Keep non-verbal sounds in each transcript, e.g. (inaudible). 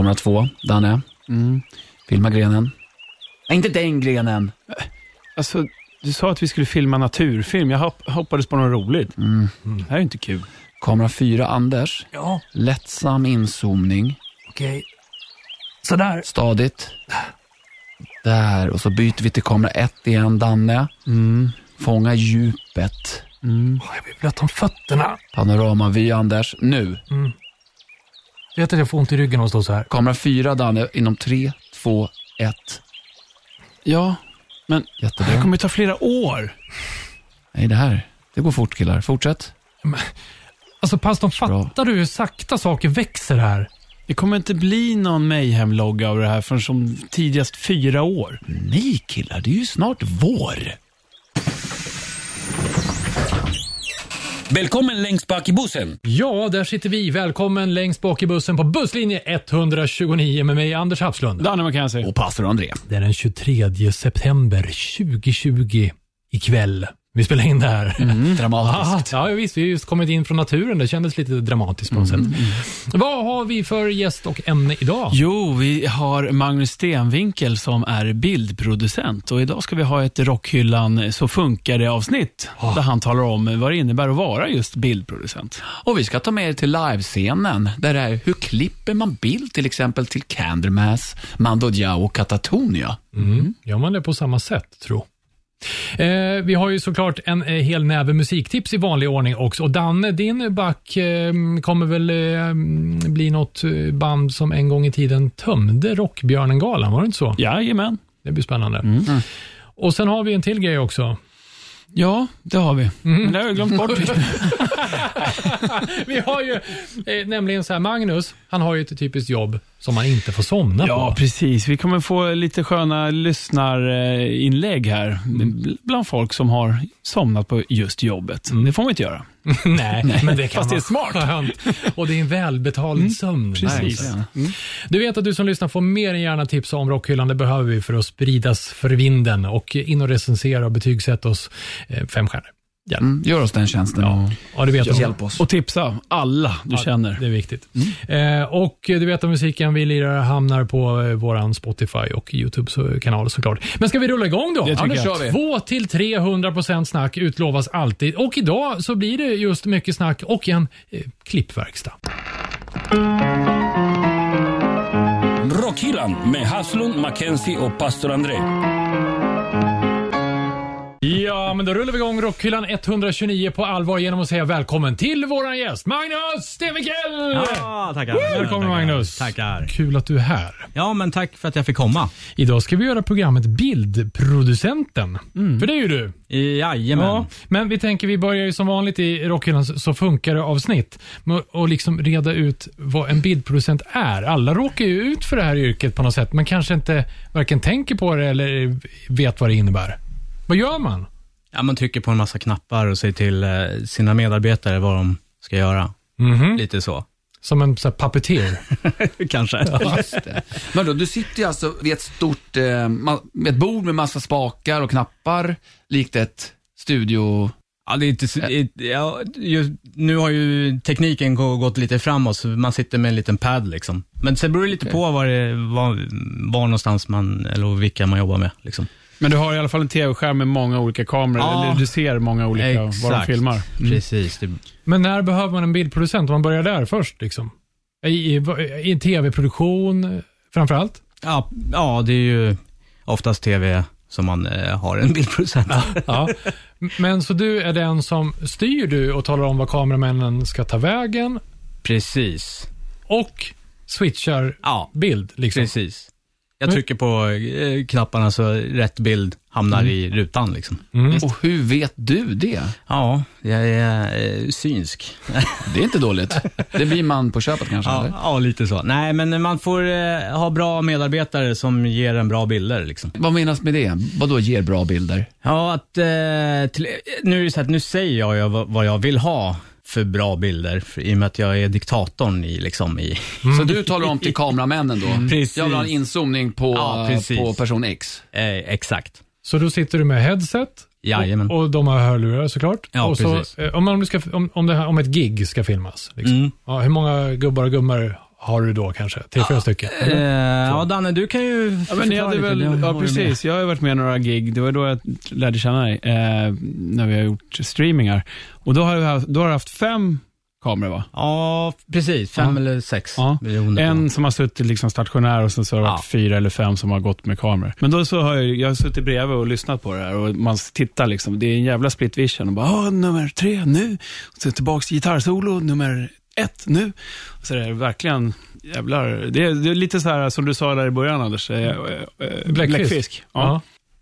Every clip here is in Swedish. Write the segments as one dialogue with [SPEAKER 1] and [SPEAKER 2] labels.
[SPEAKER 1] Kamera två, Danne. Filma grenen. Nej, inte den grenen.
[SPEAKER 2] Alltså, du sa att vi skulle filma naturfilm. Jag hopp, hoppades på något roligt.
[SPEAKER 1] Mm.
[SPEAKER 2] Det här är inte kul.
[SPEAKER 1] Kamera fyra, Anders.
[SPEAKER 3] Ja,
[SPEAKER 1] Lättsam inzoomning.
[SPEAKER 3] okej. Sådär.
[SPEAKER 1] Stadigt. Där, och så byter vi till kamera ett igen, Danne. Fånga djupet.
[SPEAKER 3] Åh, Jag blir blöt om fötterna.
[SPEAKER 1] Panoramavy, Anders. Nu.
[SPEAKER 3] Vet att jag får ont i ryggen av att stå så här.
[SPEAKER 1] Kamera fyra, Danne, inom tre, två, ett.
[SPEAKER 2] Ja, men det
[SPEAKER 1] Jättebra.
[SPEAKER 2] här kommer ta flera år.
[SPEAKER 1] Nej, det här. Det går fort killar. Fortsätt.
[SPEAKER 3] Alltså pastorn, fattar du hur sakta saker växer här?
[SPEAKER 2] Det kommer inte bli någon Mayhem-logga av det här förrän som tidigast fyra år.
[SPEAKER 1] Nej killar, det är ju snart vår.
[SPEAKER 4] Välkommen längst bak i bussen.
[SPEAKER 3] Ja, där sitter vi. Välkommen längst bak i bussen på busslinje 129 med mig, Anders Hapslund.
[SPEAKER 2] Danne McKenzie.
[SPEAKER 1] Och pastor André.
[SPEAKER 3] Det är den 23 september 2020 ikväll. Vi spelar in det här.
[SPEAKER 1] Mm. Dramatiskt. (laughs)
[SPEAKER 3] Ah, ja, visst. Vi har just kommit in från naturen. Det kändes lite dramatiskt på något
[SPEAKER 1] Mm,
[SPEAKER 3] sätt. Vad har vi för gäst och ämne idag?
[SPEAKER 2] Jo, vi har Magnus Stenvinkel som är bildproducent och idag ska vi ha ett Rockhyllan Så funkar det avsnitt där han talar om vad det innebär att vara just bildproducent.
[SPEAKER 1] Och vi ska ta med er till livescenen, där det är hur klipper man bild till exempel till Candlemass, Mando Diao och Katatonia.
[SPEAKER 3] Mm. Gör man det på samma sätt, tro? Eh, vi har ju såklart en eh, hel näve musiktips i vanlig ordning också. Och Danne, din back eh, kommer väl bli något band som en gång i tiden tömde Rockbjörnen-galan, var det inte så?
[SPEAKER 2] Jajamän.
[SPEAKER 3] Det blir spännande. Och sen har vi en till grej också.
[SPEAKER 2] Ja, det har vi. Men det har jag glömt bort. (laughs) (laughs)
[SPEAKER 3] vi har ju eh, nämligen så här, Magnus, han har ju ett typiskt jobb som man inte får somna
[SPEAKER 2] Ja,
[SPEAKER 3] på.
[SPEAKER 2] precis. Vi kommer få lite sköna lyssnarinlägg här bland folk som har somnat på just jobbet. Det får man inte göra. (laughs)
[SPEAKER 3] Nej, men det kan
[SPEAKER 2] Fast det är smart.
[SPEAKER 3] skönt. Och det är en välbetald sömn.
[SPEAKER 2] Precis.
[SPEAKER 3] Verkligen. Du vet att du som lyssnar får mer än gärna tipsa om Rockhyllan. Det behöver vi för att spridas för vinden. Och in och recensera och betygsätta oss eh, fem stjärnor. Gärna.
[SPEAKER 1] Mm, gör oss den tjänsten. och
[SPEAKER 3] Ja, du vet om-
[SPEAKER 1] Hjälp oss.
[SPEAKER 2] Och tipsa alla du känner.
[SPEAKER 3] Det är viktigt. Eh, och du vet att musiken vi lirar hamnar på eh, våran Spotify och YouTube-kanal såklart. Men ska vi rulla igång då?
[SPEAKER 2] Det
[SPEAKER 1] Ja,
[SPEAKER 2] jag.
[SPEAKER 1] kör vi.
[SPEAKER 3] 2 till 300 procent snack utlovas alltid. Och idag så blir det just mycket snack och en eh, klippverkstad.
[SPEAKER 4] Rockhyllan med Haslund, Mackenzie och pastor André.
[SPEAKER 3] Ja, men då rullar vi igång Rockhyllan 129 på allvar genom att säga välkommen till våran gäst Magnus Stenvikel!
[SPEAKER 5] Ja, tackar.
[SPEAKER 3] Välkommen
[SPEAKER 5] tackar.
[SPEAKER 3] Magnus.
[SPEAKER 5] Tackar.
[SPEAKER 3] Kul att du är här.
[SPEAKER 5] Ja, men tack för att jag fick komma.
[SPEAKER 3] Idag ska vi göra programmet Bildproducenten. För det är ju du.
[SPEAKER 5] Jajamän.
[SPEAKER 3] Ja, men vi tänker vi börjar ju som vanligt i Rockhyllans Så funkar det avsnitt att liksom reda ut vad en bildproducent är. Alla råkar ju ut för det här yrket på något sätt, men kanske inte varken tänker på det eller vet vad det innebär. Vad gör man?
[SPEAKER 5] Ja, man trycker på en massa knappar och säger till eh, sina medarbetare vad de ska göra.
[SPEAKER 3] Mhm.
[SPEAKER 5] Lite så.
[SPEAKER 3] Som en så här, puppeteer. (laughs)
[SPEAKER 5] Kanske.
[SPEAKER 1] Men då, du sitter ju alltså vid ett stort eh, ma- med ett bord med massa spakar och knappar, likt ett studio...
[SPEAKER 5] Ja, det är inte, så- ja, just, nu har ju tekniken gå- gått lite framåt, så man sitter med en liten pad liksom. Men sen beror det lite på var, det, var, var någonstans man, eller vilka man jobbar med. Liksom.
[SPEAKER 2] Men du har i alla fall en tv-skärm med många olika kameror,
[SPEAKER 5] Ja.
[SPEAKER 2] eller du ser många olika vad de filmar. Mm.
[SPEAKER 5] Precis. Det,
[SPEAKER 3] Men när behöver man en bildproducent? Om man börjar där först. Liksom. I, i, i tv-produktion framför allt?
[SPEAKER 5] ja, ja, det är ju oftast tv som man eh, har en bildproducent.
[SPEAKER 3] Ja. Men så du är den som styr du och talar om vad kameramännen ska ta vägen
[SPEAKER 5] Precis.
[SPEAKER 3] och switchar
[SPEAKER 5] Ja,
[SPEAKER 3] bild. Liksom.
[SPEAKER 5] Precis. Jag trycker på eh, knapparna så rätt bild hamnar i rutan. Liksom.
[SPEAKER 3] Mm.
[SPEAKER 1] Och hur vet du det?
[SPEAKER 5] Ja, jag är eh, synsk.
[SPEAKER 1] Det är inte dåligt. Det blir man på köpet kanske?
[SPEAKER 5] ja,
[SPEAKER 1] eller?
[SPEAKER 5] ja, lite så. Nej, men man får eh, ha bra medarbetare som ger en bra bilder. Liksom.
[SPEAKER 1] Vad menas med det? Vad då ger bra bilder?
[SPEAKER 5] Ja, att, eh, till, nu är det så att nu säger jag ju vad, vad jag vill ha för bra bilder, för, i och med att jag är diktatorn i, liksom, i
[SPEAKER 1] Så du talar om till kameramännen då?
[SPEAKER 5] Precis.
[SPEAKER 1] Jag vill ha en inzoomning på,
[SPEAKER 5] Ja,
[SPEAKER 1] på person X.
[SPEAKER 5] eh, exakt.
[SPEAKER 3] Så då sitter du med headset
[SPEAKER 5] Jajamän.
[SPEAKER 3] och, och de har hörlurar såklart.
[SPEAKER 5] Ja,
[SPEAKER 3] och så,
[SPEAKER 5] precis.
[SPEAKER 3] eh, om, om, ska, om, om, det här, om ett gig ska filmas, liksom.
[SPEAKER 5] Mm.
[SPEAKER 3] ja, hur många gubbar och gummor har du då kanske? Tre, fyra stycken?
[SPEAKER 5] Eh, ja, Danne, du kan ju
[SPEAKER 2] Ja, men
[SPEAKER 5] förklara
[SPEAKER 2] hade väl, ja, precis. Jag har varit med i några gig. Det var då jag lärde känna dig, eh, när vi har gjort streamingar. Och då har du haft, då har du haft fem kameror, va?
[SPEAKER 5] Ja, precis. Fem
[SPEAKER 2] Ja.
[SPEAKER 5] eller sex.
[SPEAKER 2] Ja. En som har suttit liksom stationär och sen så har det varit
[SPEAKER 5] Ja.
[SPEAKER 2] fyra eller fem som har gått med kameror. Men då så har jag, jag har suttit bredvid och lyssnat på det här och man tittar liksom. Det är en jävla split vision och bara, "Ah, nummer tre nu. Och tillbaks till gitarrsolo, nummer ett nu. Så är det verkligen, jävlar. Det är, det är lite så här som du sa där i början Anders, eh, eh,
[SPEAKER 3] Bläckfisk.
[SPEAKER 2] Ja.
[SPEAKER 3] Ja.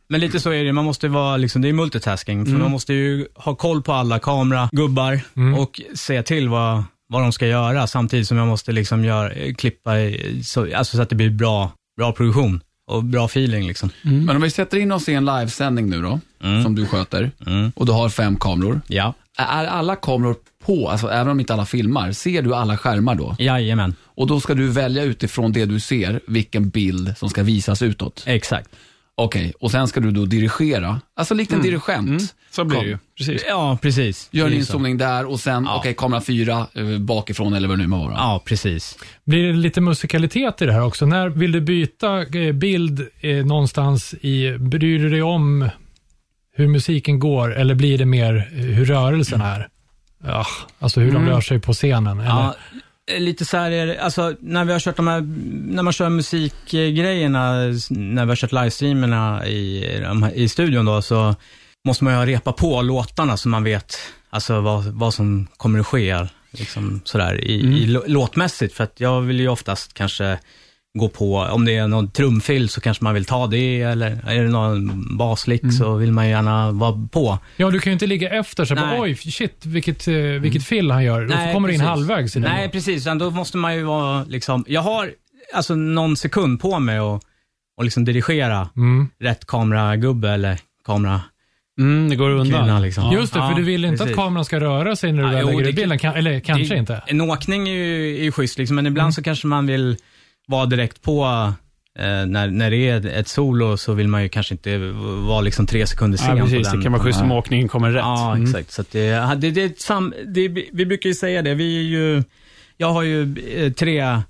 [SPEAKER 5] Men lite så är det, man måste vara, liksom, det är multitasking. För
[SPEAKER 2] Mm.
[SPEAKER 5] man måste ju ha koll på alla kameragubbar
[SPEAKER 3] Mm.
[SPEAKER 5] och se till vad, vad de ska göra samtidigt som jag måste liksom göra, klippa i, så, alltså så att det blir bra, bra produktion och bra feeling. Liksom.
[SPEAKER 1] Men om vi sätter in oss i en livesändning nu då,
[SPEAKER 5] Mm.
[SPEAKER 1] som du sköter,
[SPEAKER 5] Mm.
[SPEAKER 1] och du har fem kameror.
[SPEAKER 5] Ja,
[SPEAKER 1] Är alla kameror på, alltså även om inte alla filmar, ser du alla skärmar då?
[SPEAKER 5] jajamän,
[SPEAKER 1] Och då ska du välja utifrån det du ser, vilken bild som ska visas utåt.
[SPEAKER 5] exakt.
[SPEAKER 1] Okej, och sen ska du då dirigera, alltså likt en dirigent.
[SPEAKER 2] Mm. Så blir det ju. Precis.
[SPEAKER 5] Ja, precis.
[SPEAKER 1] Gör en
[SPEAKER 5] Det är ju så.
[SPEAKER 1] inzoomning där och sen,
[SPEAKER 5] Ja.
[SPEAKER 1] okej, kamera fyra eh, bakifrån eller vad det nu må vara.
[SPEAKER 5] Ja, precis.
[SPEAKER 3] Blir det lite musikalitet i det här också? När vill du byta eh, bild eh, någonstans i, bryr du dig om hur musiken går eller blir det mer eh, hur rörelsen är? Ja, alltså hur de rör sig på scenen? Eller?
[SPEAKER 5] Ja, lite så här är det, alltså när vi har kört de här, när man kör musikgrejerna, när vi har kört livestreamerna i, i studion då, så måste man ju repa på låtarna så man vet alltså vad, vad som kommer att ske, liksom sådär, i, i lå- låtmässigt. För att jag vill ju oftast kanske gå på, om det är någon trumfill så kanske man vill ta det, eller är det någon baslick så vill man gärna vara på.
[SPEAKER 3] Ja, du kan ju inte ligga efter så bara,
[SPEAKER 5] Nej.
[SPEAKER 3] oj, shit, vilket, eh, vilket fill han gör.
[SPEAKER 5] Nej,
[SPEAKER 3] kommer du in
[SPEAKER 5] precis.
[SPEAKER 3] halvvägs.
[SPEAKER 5] Nej, precis. Utan Då måste man ju vara liksom, jag har alltså någon sekund på mig och, och liksom dirigera
[SPEAKER 3] Mm.
[SPEAKER 5] rätt kameragubbe eller kamera
[SPEAKER 2] Mm, det går undan.
[SPEAKER 5] kvinna liksom.
[SPEAKER 3] Just det, för
[SPEAKER 5] Ja,
[SPEAKER 3] du vill inte
[SPEAKER 5] precis.
[SPEAKER 3] att kameran ska röra sig när du
[SPEAKER 5] Ja,
[SPEAKER 3] väl
[SPEAKER 5] jo,
[SPEAKER 3] lägger
[SPEAKER 5] det
[SPEAKER 3] ut bilden. Kan, eller kanske
[SPEAKER 5] Det-
[SPEAKER 3] inte.
[SPEAKER 5] En åkning är ju, är ju schysst liksom, men ibland
[SPEAKER 3] Mm.
[SPEAKER 5] så kanske man vill vara direkt på eh, när, när det är ett solo så vill man ju kanske inte vara liksom tre sekunder sen
[SPEAKER 2] Ja,
[SPEAKER 5] på
[SPEAKER 2] precis.
[SPEAKER 5] den.
[SPEAKER 2] Det kan vara schysst om åkningen kommer rätt.
[SPEAKER 5] Ja,
[SPEAKER 2] Mm.
[SPEAKER 5] exakt. Så det, det, det, sam, det, vi brukar ju säga det, vi är ju, jag har ju eh, tre,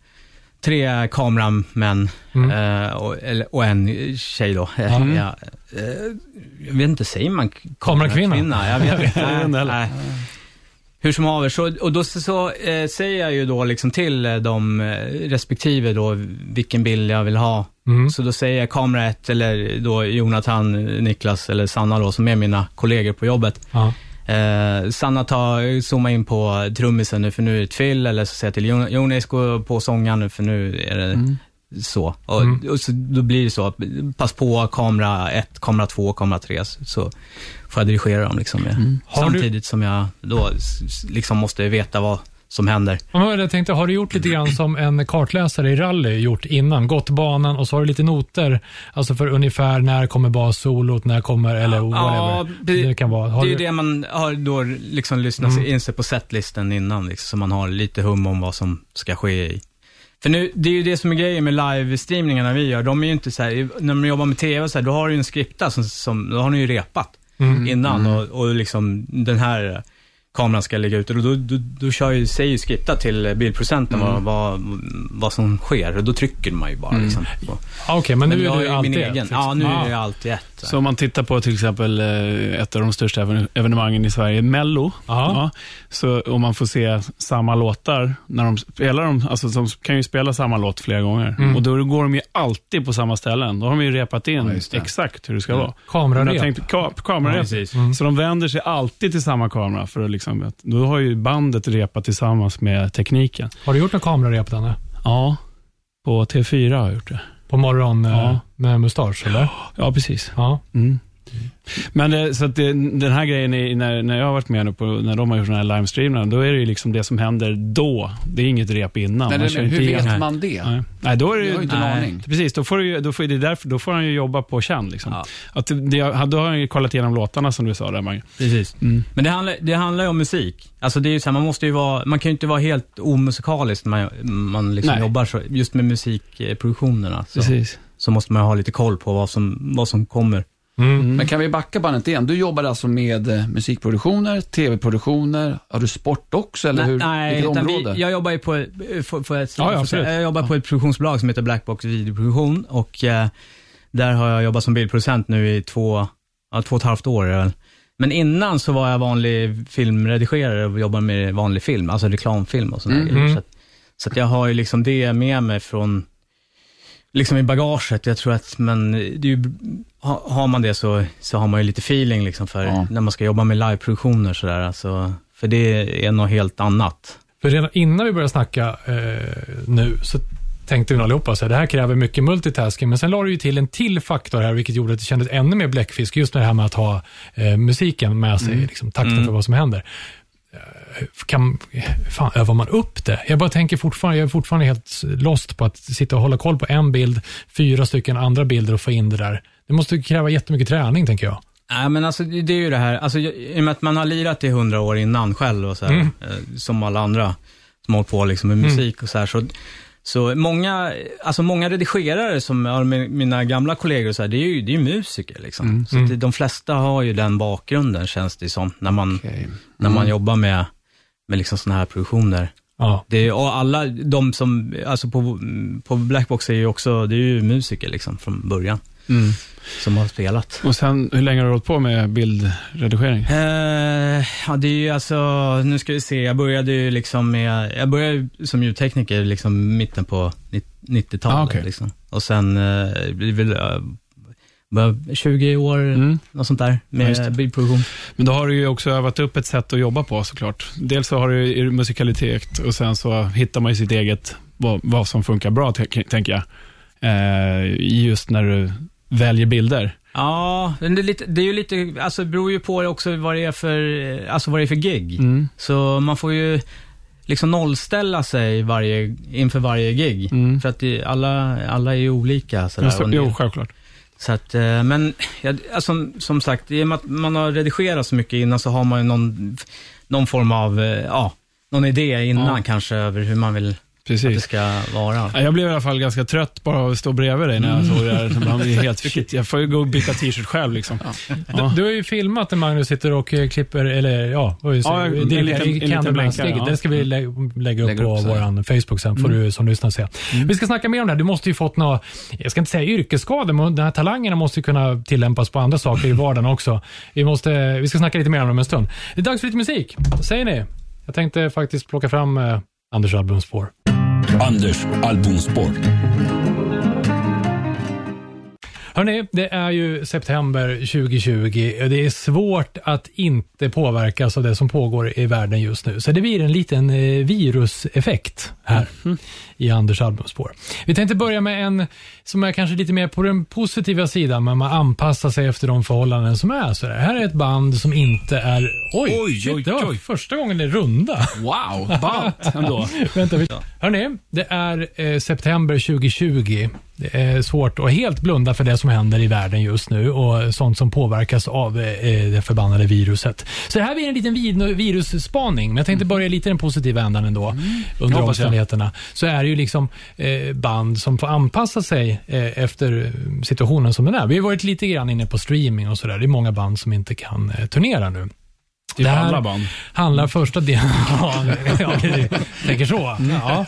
[SPEAKER 5] tre kameramän
[SPEAKER 3] Mm.
[SPEAKER 5] eh, och, och en tjej då.
[SPEAKER 3] Mm. (laughs)
[SPEAKER 5] Ja, eh, jag vet inte, säger man
[SPEAKER 3] Kamerakvinna?
[SPEAKER 5] kamerakvinna? Jag vet (laughs) inte.
[SPEAKER 2] Jag
[SPEAKER 5] Nej, nej. Hur som haver, så, och då så, så eh, säger jag ju då liksom till eh, de eh, respektive då vilken bild jag vill ha.
[SPEAKER 3] Mm.
[SPEAKER 5] Så då säger jag kamera ett eller då Jonathan, Niklas eller Sanna då som är mina kollegor på jobbet.
[SPEAKER 3] Ja.
[SPEAKER 5] Eh, Sanna tar, zooma in på trummisen nu för nu är det ett fill, eller så säger jag till Jon- Jonas gå på sångaren nu för nu är det så. Och,
[SPEAKER 3] Mm.
[SPEAKER 5] och så. Då blir det så, att pass på kamera ett, kamera två, kamera tre, så- så får jag dirigera dem liksom. med.
[SPEAKER 3] Har du-
[SPEAKER 5] Samtidigt som jag då liksom måste veta vad som händer.
[SPEAKER 3] Jag tänkte, har du gjort lite grann som en kartläsare i rally gjort innan? Gått banan och så har du lite noter, alltså för ungefär när kommer bassolot, när kommer, eller whatever.
[SPEAKER 5] det,
[SPEAKER 3] det kan vara. Har
[SPEAKER 5] det är
[SPEAKER 3] du-
[SPEAKER 5] det man har då liksom lyssnat
[SPEAKER 3] Mm.
[SPEAKER 5] in sig på setlisten innan, liksom, så man har lite hum om vad som ska ske i. För nu, det är ju det som är grejen med live-streamningarna vi gör. De är ju inte så här, när man jobbar med tv så här, då har du ju en skripta som, som då har ni ju repat
[SPEAKER 3] Mm.
[SPEAKER 5] innan och, och liksom den här kameran ska ligga ute. Och då, då, då kör ju, säger ju skripta till bildproducenten
[SPEAKER 3] Mm.
[SPEAKER 5] vad, vad, vad som sker och då trycker man ju bara liksom. på.
[SPEAKER 3] Ah, Okej, men nu
[SPEAKER 5] jag
[SPEAKER 3] är du
[SPEAKER 5] min
[SPEAKER 3] ett,
[SPEAKER 5] egen.
[SPEAKER 3] liksom.
[SPEAKER 5] Ja, nu
[SPEAKER 3] Ah.
[SPEAKER 5] är det alltid ett. Så.
[SPEAKER 2] Så om man tittar på till exempel eh, ett av de största even- evenemangen i Sverige, Mello.
[SPEAKER 3] Ja.
[SPEAKER 2] så om man får se samma låtar, när de spelar dem, alltså de kan ju spela samma låt flera gånger.
[SPEAKER 3] Mm.
[SPEAKER 2] Och då går de ju alltid på samma ställen. Då har de ju repat in
[SPEAKER 1] Ja,
[SPEAKER 2] exakt hur det ska vara.
[SPEAKER 3] Kamerarep.
[SPEAKER 2] Tänkte, ka kamerarep.
[SPEAKER 5] Ja, precis.
[SPEAKER 3] Mm.
[SPEAKER 2] Så de vänder sig alltid till samma kamera. För att liksom, då har ju bandet repat tillsammans med tekniken.
[SPEAKER 3] Har du gjort någon kamerarep, Danne?
[SPEAKER 2] Ja, på T4 har jag gjort det.
[SPEAKER 3] På morgon eh,
[SPEAKER 2] Ja.
[SPEAKER 3] med mustasch, eller?
[SPEAKER 2] Ja, precis.
[SPEAKER 3] Ja.
[SPEAKER 2] Mm. Men det, så att det, den här grejen, är, när, när jag har varit med nu på, när de har gjort den här livestreamen, då är det ju liksom det som händer då. Det är inget rep innan.
[SPEAKER 1] Nej,
[SPEAKER 2] kör
[SPEAKER 1] hur
[SPEAKER 2] igen.
[SPEAKER 1] vet man det?
[SPEAKER 2] Nej. Nej, då är det
[SPEAKER 1] Jag har ju inte en
[SPEAKER 2] nej.
[SPEAKER 1] aning.
[SPEAKER 2] Precis, då får, du, ju- då, får, det är därför, då får han ju jobba på känn. Liksom.
[SPEAKER 5] Ja.
[SPEAKER 2] Att det, det, då har han ju kollat igenom låtarna som du sa där, Mange.
[SPEAKER 5] Precis.
[SPEAKER 2] Mm.
[SPEAKER 5] Men det handlar, det handlar ju om musik. Alltså det är ju så här, man måste ju vara, man kan ju inte vara helt omusikalisk när man, man liksom
[SPEAKER 2] Nej.
[SPEAKER 5] jobbar så. Just med musikproduktionerna så,
[SPEAKER 2] Precis.
[SPEAKER 5] så måste man ha lite koll på vad som, vad som kommer.
[SPEAKER 3] Mm.
[SPEAKER 1] Men kan vi backa bandet igen? Du jobbar alltså med eh, musikproduktioner, tv-produktioner, har du sport också eller hur?
[SPEAKER 5] Nej,
[SPEAKER 1] Vilket område?
[SPEAKER 5] vi, jag jobbar ju på, för, för ett,
[SPEAKER 3] Ja, ja,
[SPEAKER 5] för- jag jobbar på ett produktionsbolag som heter Blackbox videoproduktion och eh, där har jag jobbat som bildproducent nu i två, ja, två och ett halvt år. Men innan så var jag vanlig filmredigerare och jobbade med vanlig film, alltså reklamfilm och sådana
[SPEAKER 1] Mm.
[SPEAKER 5] grejer.
[SPEAKER 3] Mm.
[SPEAKER 5] Så, att, så att jag har ju liksom det med mig från, liksom i bagaget. Jag tror att man, det ju, ha- har man det så, så har man ju lite feeling liksom för
[SPEAKER 1] Ja.
[SPEAKER 5] när man ska jobba med liveproduktioner sådär. Alltså, för det är något helt annat.
[SPEAKER 3] För redan innan vi började snacka eh, nu så tänkte vi allihopa att det här kräver mycket multitasking, men sen la du ju till en till faktor här, vilket gjorde att det kändes ännu mer bläckfisk, just med det här med att ha eh, musiken med sig, liksom, takten
[SPEAKER 5] Mm.
[SPEAKER 3] för vad som händer. Eh, Kan, fan, övar man upp det? Jag bara tänker fortfarande, jag är fortfarande helt lost på att sitta och hålla koll på en bild, fyra stycken andra bilder och få in det där. Det måste kräva jättemycket träning, tänker jag.
[SPEAKER 5] Nej, men alltså det är ju det här, alltså, i och med att man har lirat i hundra år innan själv och så här,
[SPEAKER 3] Mm.
[SPEAKER 5] eh, som alla andra som håller på liksom med musik och så här, så, så många, alltså många redigerare som är mina gamla kollegor så här, det är ju det är musiker liksom. Så att det, de flesta har ju den bakgrunden känns det som, när man,
[SPEAKER 1] Okej.
[SPEAKER 5] när man jobbar med, med liksom sådana här produktioner.
[SPEAKER 3] Ja.
[SPEAKER 5] Det är, och alla de som, alltså på, på Blackbox är ju också, det är ju musiker liksom från början,
[SPEAKER 2] Mm.
[SPEAKER 5] som har spelat.
[SPEAKER 2] Och sen, hur länge har du hållit på med bildredigering?
[SPEAKER 5] Eh, ja, det är ju alltså, nu ska vi se, jag började ju liksom med, jag började ju som ljudtekniker liksom mitten på nitt- 90-talet.
[SPEAKER 2] Ah, okej.
[SPEAKER 5] liksom. Och sen eh, blir det väl eh, bara 20 år,
[SPEAKER 2] Mm.
[SPEAKER 5] något sånt där,
[SPEAKER 2] Ja,
[SPEAKER 5] med bildproduktion.
[SPEAKER 2] Men då har du ju också övat upp ett sätt att jobba på såklart. Dels så har du musikalitet och sen så hittar man ju sitt eget, vad, vad som funkar bra, tänker jag. Eh, just när du väljer bilder.
[SPEAKER 5] Ja, men det är, lite, det är ju lite, alltså det beror ju på också vad det är för, alltså vad det är för gig.
[SPEAKER 2] Mm.
[SPEAKER 5] Så man får ju liksom nollställa sig varje, inför varje gig.
[SPEAKER 2] Mm.
[SPEAKER 5] För att det, alla, alla är ju olika. Sådär, del-
[SPEAKER 2] jo, självklart.
[SPEAKER 5] Så att, eh, men ja, alltså, som sagt, i och med att man har redigerat så mycket innan så har man ju någon, någon form av, eh, ja, någon idé innan
[SPEAKER 2] Ja.
[SPEAKER 5] kanske över hur man vill att det
[SPEAKER 2] Precis.
[SPEAKER 5] ska vara.
[SPEAKER 2] Ja, Jag blev i alla fall ganska trött bara av att stå bredvid dig när jag såg det här. Man blir helt (laughs) shit, jag får ju gå och byta t-shirt själv liksom. Ja.
[SPEAKER 3] Du har ju filmat när Magnus sitter och eh, klipper, eller ja, vad vill
[SPEAKER 2] Ja,
[SPEAKER 3] det är
[SPEAKER 2] en liten
[SPEAKER 3] Candlemass-steget.
[SPEAKER 2] blänkare, ja.
[SPEAKER 3] Det ska vi lä lägga upp
[SPEAKER 1] Lägger
[SPEAKER 3] på
[SPEAKER 1] upp
[SPEAKER 3] vår Facebook sen, får du som lyssnar se. Vi ska snacka mer om det här. Du måste ju fått några, jag ska inte säga yrkesskador, men de här talangerna måste ju kunna tillämpas på andra saker i vardagen också. Vi, måste, vi ska snacka lite mer om det om en stund. Det är dags för lite musik. Vad säger ni? Jag tänkte faktiskt plocka fram eh, Anders albumspår.
[SPEAKER 4] Anders albumspår.
[SPEAKER 3] Hörrni, det är ju september 2020 och det är svårt att inte påverkas av det som pågår i världen just nu. Så det blir en liten eh, viruseffekt här i Anders albumspår. Vi tänkte börja med en som är kanske lite mer på den positiva sidan, men man anpassar sig efter de förhållanden som är. Så det här är ett band som inte är... Oj,
[SPEAKER 2] Oj,
[SPEAKER 3] shit,
[SPEAKER 2] oj,
[SPEAKER 3] det var
[SPEAKER 2] oj.
[SPEAKER 3] första gången det är runda.
[SPEAKER 1] Wow, ballt ändå. (laughs)
[SPEAKER 3] Vänta, vi... Hörrni, det är eh, september 2020. Det är svårt att helt blunda för det som händer i världen just nu och sånt som påverkas av eh, det förbannade viruset. Så det här blir en liten virusspaning, men jag tänkte börja lite i den positiva ändan ändå. Under
[SPEAKER 2] Hoppas jag.
[SPEAKER 3] omständigheterna. Så är ju liksom eh, band som får anpassa sig eh, efter eh, situationen som den är. Vi har varit lite grann inne på streaming och sådär. Det är många band som inte kan eh, turnera nu.
[SPEAKER 2] Typ
[SPEAKER 3] Det här-
[SPEAKER 2] alla band.
[SPEAKER 3] handlar första delen... (laughs) ja, (laughs) ja, tänker så. Ja.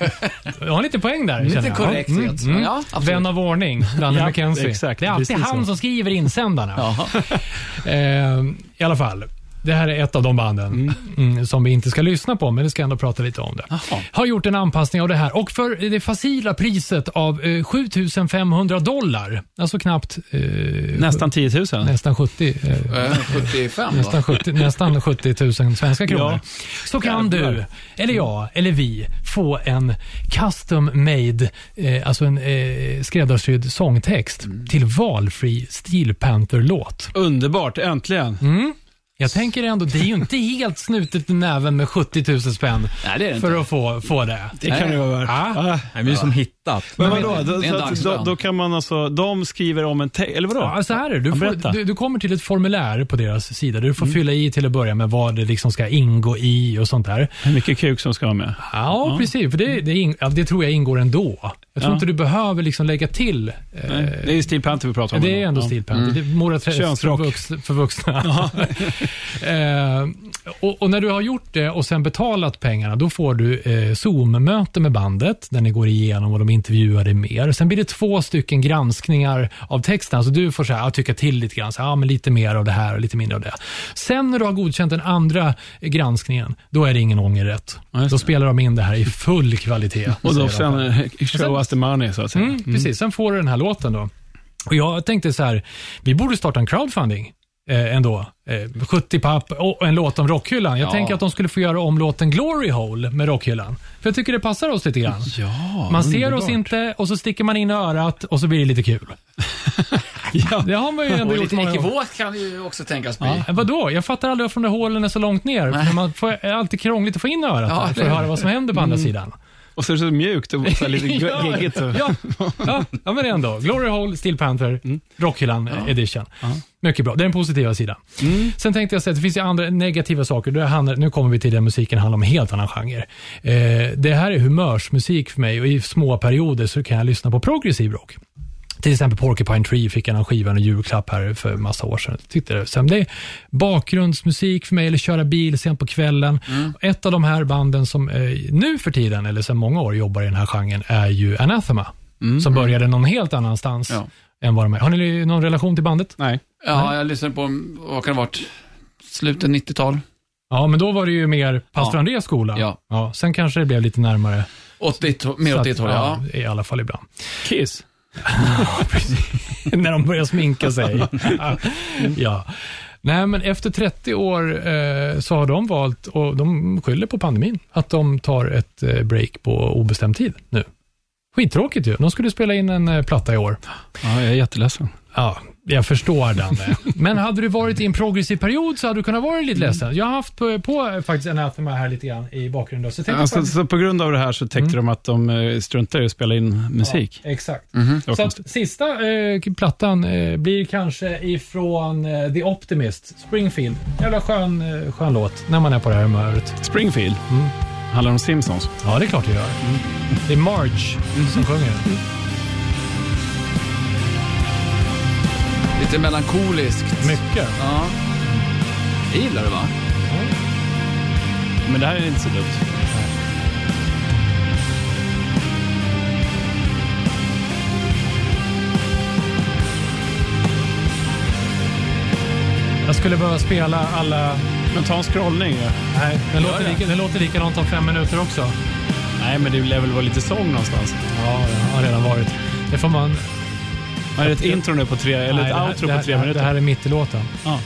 [SPEAKER 3] Jag har lite poäng där.
[SPEAKER 1] Lite korrekthet.
[SPEAKER 3] Mm, mm.
[SPEAKER 1] Ja.
[SPEAKER 3] Vän av ordning, Danne
[SPEAKER 2] Ja,
[SPEAKER 3] McKenzie.
[SPEAKER 2] exakt,
[SPEAKER 3] det är alltid
[SPEAKER 2] precis
[SPEAKER 3] han
[SPEAKER 2] så.
[SPEAKER 3] som skriver insändarna. (laughs) Eh, I alla fall. Det här är ett av de banden mm, som vi inte ska lyssna på, men vi ska ändå prata lite om det.
[SPEAKER 1] Jaha.
[SPEAKER 3] Har gjort en anpassning av det här och för det facila priset av eh, 7500 dollar, alltså knappt... Eh,
[SPEAKER 2] Nästan 10 000.
[SPEAKER 3] Nästan 70. Eh,
[SPEAKER 1] Eh, 75
[SPEAKER 3] Nästan
[SPEAKER 1] då?
[SPEAKER 3] 70, nästan 70 000 svenska kronor.
[SPEAKER 2] Ja.
[SPEAKER 3] Så kan du, eller jag, eller vi, få en custom made, eh, alltså en eh, skräddarsydd sångtext till valfri Steel Panther-låt.
[SPEAKER 2] Underbart, äntligen.
[SPEAKER 3] Mm. Jag tänker ändå, det är ju inte helt snutet i näven med 70 000 spänn
[SPEAKER 1] Nej, det är det inte.
[SPEAKER 3] för att få, få det.
[SPEAKER 2] Det kan det vara värt.
[SPEAKER 3] Ja.
[SPEAKER 2] Ah.
[SPEAKER 5] Nej, vi är som hittat.
[SPEAKER 2] Men vadå, då,
[SPEAKER 1] det är en
[SPEAKER 2] så att-
[SPEAKER 1] dagslön.
[SPEAKER 2] då, då kan man alltså, de skriver om en text, eller vadå?
[SPEAKER 3] Ja, så här är det. Du,
[SPEAKER 2] Ja,
[SPEAKER 3] får,
[SPEAKER 2] berätta.
[SPEAKER 3] du, du kommer till ett formulär på deras sida du får fylla i till att börja med vad det liksom ska ingå i och sånt där.
[SPEAKER 2] Hur mycket kuk som ska vara med?
[SPEAKER 3] Ja, precis. För det, det, ing- ja, det tror jag ingår ändå. Jag tror
[SPEAKER 2] Ja.
[SPEAKER 3] inte du behöver liksom lägga till. eh,
[SPEAKER 2] Nej, det är ju Steel Panther vi pratar om.
[SPEAKER 3] det är ändå
[SPEAKER 2] Ja.
[SPEAKER 3] Steel Panther. Det är Mora Träsk för,
[SPEAKER 2] Könsrock.
[SPEAKER 3] vux, för vuxna. (laughs) eh, och, och när du har gjort det och sen betalat pengarna, då får du eh, Zoom-möte med bandet, där ni går igenom och de intervjuar dig mer. Sen blir det två stycken granskningar av texten. Alltså du får så här, tycka till lite grann, så här, ja, men lite mer av det här och lite mindre av det. Sen när du har godkänt den andra granskningen, då är det ingen ångerrätt.
[SPEAKER 2] Ja,
[SPEAKER 3] Då spelar de in det här i full kvalitet. (laughs)
[SPEAKER 2] Och då sen eh, show us the money, så att säga.
[SPEAKER 3] Mm, Precis, sen får du den här låten då. Och jag tänkte så här, vi borde starta en crowdfunding eh, ändå. Eh, 70 papp och en låt om Rockhyllan. Jag
[SPEAKER 1] Ja.
[SPEAKER 3] tänker att de skulle få göra om låten Glory Hole med Rockhyllan. För jag tycker det passar oss lite grann.
[SPEAKER 2] Ja,
[SPEAKER 3] Man ser
[SPEAKER 2] underbart.
[SPEAKER 3] oss inte och så sticker man in örat och så blir det lite kul. (laughs)
[SPEAKER 2] Ja.
[SPEAKER 3] Det har man ju ändå
[SPEAKER 1] Och
[SPEAKER 3] gjort
[SPEAKER 1] lite
[SPEAKER 3] många gånger.
[SPEAKER 1] ekivokt kan det ju också tänkas bli.
[SPEAKER 3] Ja, vadå? Jag fattar aldrig varför de där hålen är så långt ner. För man får, är alltid krångligt att få in örat
[SPEAKER 1] Ja,
[SPEAKER 3] där, för
[SPEAKER 1] det-
[SPEAKER 3] att höra vad som händer på andra sidan.
[SPEAKER 2] Och så är det så mjukt och så lite (laughs) geggigt. så-
[SPEAKER 3] ja, ja, ja, men ändå. Glory Hole, Steel Panther, Rockhyllan edition. Mycket bra. Det är den positiva sidan. Sen tänkte jag säga att det finns ju andra negativa saker. Det handlar, nu kommer vi till den musiken handlar om en helt annan genre. Eh, det här är humörsmusik för mig och i små perioder så kan jag lyssna på progressiv rock. Till exempel Porcupine Tree fick jag en skiva och julklapp här för massa år sedan. Tyckte det. Sen det är bakgrundsmusik för mig, eller köra bil sent på kvällen. Ett av de här banden som eh, nu för tiden, eller sedan många år, jobbar i den här genren är ju Anathema. Som började någon helt annanstans
[SPEAKER 1] Ja.
[SPEAKER 3] än vad de är. Har ni någon relation till bandet?
[SPEAKER 2] Nej.
[SPEAKER 1] Ja, jag lyssnade på, vad kan det ha varit, slutet 90-tal?
[SPEAKER 3] Ja, men då var det ju mer pastor
[SPEAKER 1] Ja.
[SPEAKER 3] Andreas skola.
[SPEAKER 1] Ja.
[SPEAKER 3] sen kanske det blev lite närmare.
[SPEAKER 1] 80, mer
[SPEAKER 3] Så
[SPEAKER 1] åt
[SPEAKER 3] att,
[SPEAKER 1] det hållet, ja.
[SPEAKER 3] I alla fall ibland.
[SPEAKER 2] Kiss. (laughs)
[SPEAKER 3] när de börjar sminka sig. (laughs) ja. Nej, men efter 30 år eh, så har de valt, och de skyller på pandemin, att de tar ett eh, break på obestämd tid nu. Skittråkigt ju. De skulle spela in en eh, platta i år.
[SPEAKER 2] Ja, jag är jätteledsen.
[SPEAKER 3] Ja, jag förstår Danne. Men hade du varit i en progressiv period så hade du kunnat vara lite ledsen. Jag har haft på, på faktiskt Anathema här lite grann i bakgrunden. Så
[SPEAKER 2] Alltså,
[SPEAKER 3] faktiskt-
[SPEAKER 2] så på grund av det här så täckte de att de eh, struntar i att spela in musik.
[SPEAKER 3] Ja, exakt.
[SPEAKER 2] Det var
[SPEAKER 3] Så att, sista eh, plattan eh, blir kanske ifrån eh, The Optimist, Springfield. Jävla skön, eh, skön låt när man är på det här humöret.
[SPEAKER 2] Springfield.
[SPEAKER 3] Mm.
[SPEAKER 2] Handlar om Simpsons.
[SPEAKER 3] Ja, det är klart det gör. Det är Marge som sjunger.
[SPEAKER 1] Lite melankoliskt.
[SPEAKER 3] Mycket.
[SPEAKER 1] Ja. Jag gillar det va?
[SPEAKER 2] Men det här är inte så dumt.
[SPEAKER 3] Jag skulle behöva spela alla...
[SPEAKER 2] Men ta en scrollning. Ja.
[SPEAKER 3] Nej, den låter,
[SPEAKER 1] det.
[SPEAKER 3] lika, den låter likadant om fem minuter också.
[SPEAKER 2] Nej, men det lär väl vara lite sång någonstans.
[SPEAKER 3] Ja, det har redan varit. Det får man...
[SPEAKER 2] Är det ett intro nu på tre, eller
[SPEAKER 3] Nej,
[SPEAKER 2] ett
[SPEAKER 3] det här-
[SPEAKER 2] outro
[SPEAKER 3] här,
[SPEAKER 2] på tre
[SPEAKER 3] här-
[SPEAKER 2] minuter?
[SPEAKER 3] Det här är mitt i låten.
[SPEAKER 2] Ja.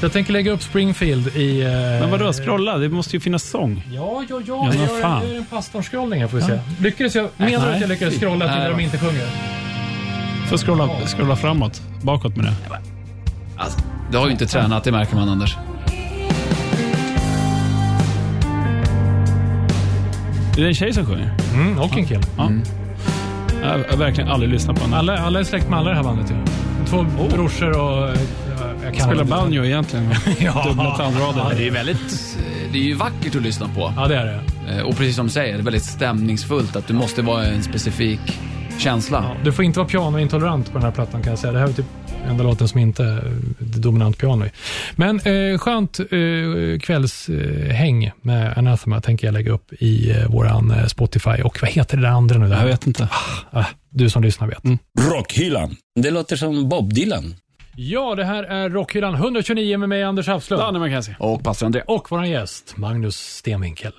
[SPEAKER 3] Så jag tänker lägga upp Springfield i... eh,
[SPEAKER 2] Men vadå, scrolla? Det måste ju finnas sång.
[SPEAKER 3] Ja, ja, ja.
[SPEAKER 2] Ja,
[SPEAKER 3] gör,
[SPEAKER 2] fan.
[SPEAKER 3] jag gör en pastorn-scrollning här får vi se. Lyckades jag? Menar du att jag lyckades scrolla till
[SPEAKER 1] Nej,
[SPEAKER 3] där de inte sjunger?
[SPEAKER 2] Får scrolla, scrolla framåt. Bakåt med det.
[SPEAKER 1] Alltså, du har ju inte tränat, det märker man Anders.
[SPEAKER 2] Är det en tjej som sjunger?
[SPEAKER 3] Mm, och en kille.
[SPEAKER 2] Ja. Jag har verkligen aldrig lyssnat på henne.
[SPEAKER 3] Alla, alla är släkt med alla i det här bandet ju. Två brorsor och... Jag kan
[SPEAKER 2] Spelar banjo egentligen. (laughs)
[SPEAKER 3] Ja.
[SPEAKER 2] Dubbla tandrader.
[SPEAKER 1] Ja, det är väldigt, det är ju vackert att lyssna på.
[SPEAKER 3] Ja, det är det.
[SPEAKER 1] Eh, Och precis som du säger, det är väldigt stämningsfullt att du måste vara en specifik känsla.
[SPEAKER 3] Ja, du får inte vara pianointolerant på den här plattan kan jag säga. Det här är typ enda låten som inte är dominant piano i. Men eh, skönt eh, kvällshäng eh, med Anathema tänker jag lägga upp i eh, våran eh, Spotify. Och vad heter det där andra nu?
[SPEAKER 2] Jag vet inte.
[SPEAKER 3] Ah, du som lyssnar vet.
[SPEAKER 4] Rockhyllan. Det låter som Bob Dylan.
[SPEAKER 3] Ja, det här är Rockhyllan 129 med mig, Anders Hafslund.
[SPEAKER 2] Danne McKenzie.
[SPEAKER 1] Och pastor André.
[SPEAKER 3] Och vår gäst, Magnus Stenvinkel.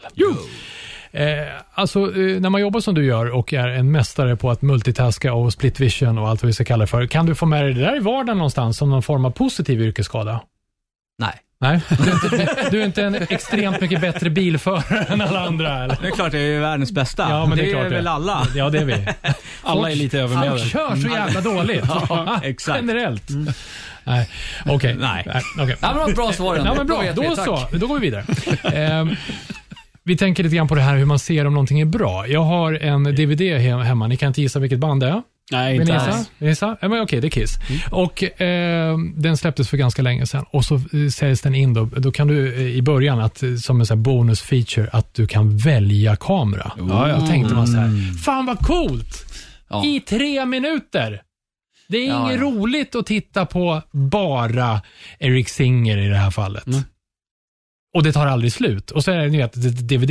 [SPEAKER 3] Eh, alltså, eh, när man jobbar som du gör och är en mästare på att multitaska och split vision och allt vad vi ska kalla det för, kan du få med dig det där i vardagen någonstans som någon form av positiv yrkesskada?
[SPEAKER 5] Nej.
[SPEAKER 3] Nej, du är inte, du är inte en extremt mycket bättre bilförare än alla andra eller?
[SPEAKER 5] Det är klart, det är ju världens bästa.
[SPEAKER 3] Ja, men det är klart
[SPEAKER 5] väl
[SPEAKER 3] det.
[SPEAKER 5] alla.
[SPEAKER 3] Ja, det är vi. (laughs)
[SPEAKER 2] Alla är lite
[SPEAKER 3] Folk
[SPEAKER 2] övermedel.
[SPEAKER 3] kör så jävla dåligt. (laughs) Ja,
[SPEAKER 5] exakt.
[SPEAKER 3] Generellt. Nej, okej.
[SPEAKER 5] Nej.
[SPEAKER 3] okej.
[SPEAKER 1] Ja, men det var ett bra svar.
[SPEAKER 3] Ja, men bra.
[SPEAKER 1] vet vi,
[SPEAKER 3] Då så. Då går vi vidare. (laughs) Vi tänker lite grann på det här hur man ser om någonting är bra. Jag har en DVD he- hemma. Ni kan inte gissa vilket band det är.
[SPEAKER 2] Nej,
[SPEAKER 3] Vill
[SPEAKER 2] inte
[SPEAKER 3] ni gissa? Vill ni gissa? Ja, men okej, det är Kiss. Och ehm, Den släpptes för ganska länge sedan och så eh, säljs den in. Då, då kan du eh, i början, att, eh, som en sån här bonus feature, att du kan välja kamera.
[SPEAKER 2] Ja, ja.
[SPEAKER 3] Då tänkte man så här, fan vad coolt!
[SPEAKER 1] Ja.
[SPEAKER 3] I tre minuter! Det är
[SPEAKER 1] Ja,
[SPEAKER 3] inget
[SPEAKER 1] ja.
[SPEAKER 3] roligt att titta på bara Eric Singer i det här fallet.
[SPEAKER 2] Mm.
[SPEAKER 3] Och det tar aldrig slut. Och så är det ni vet, DVD,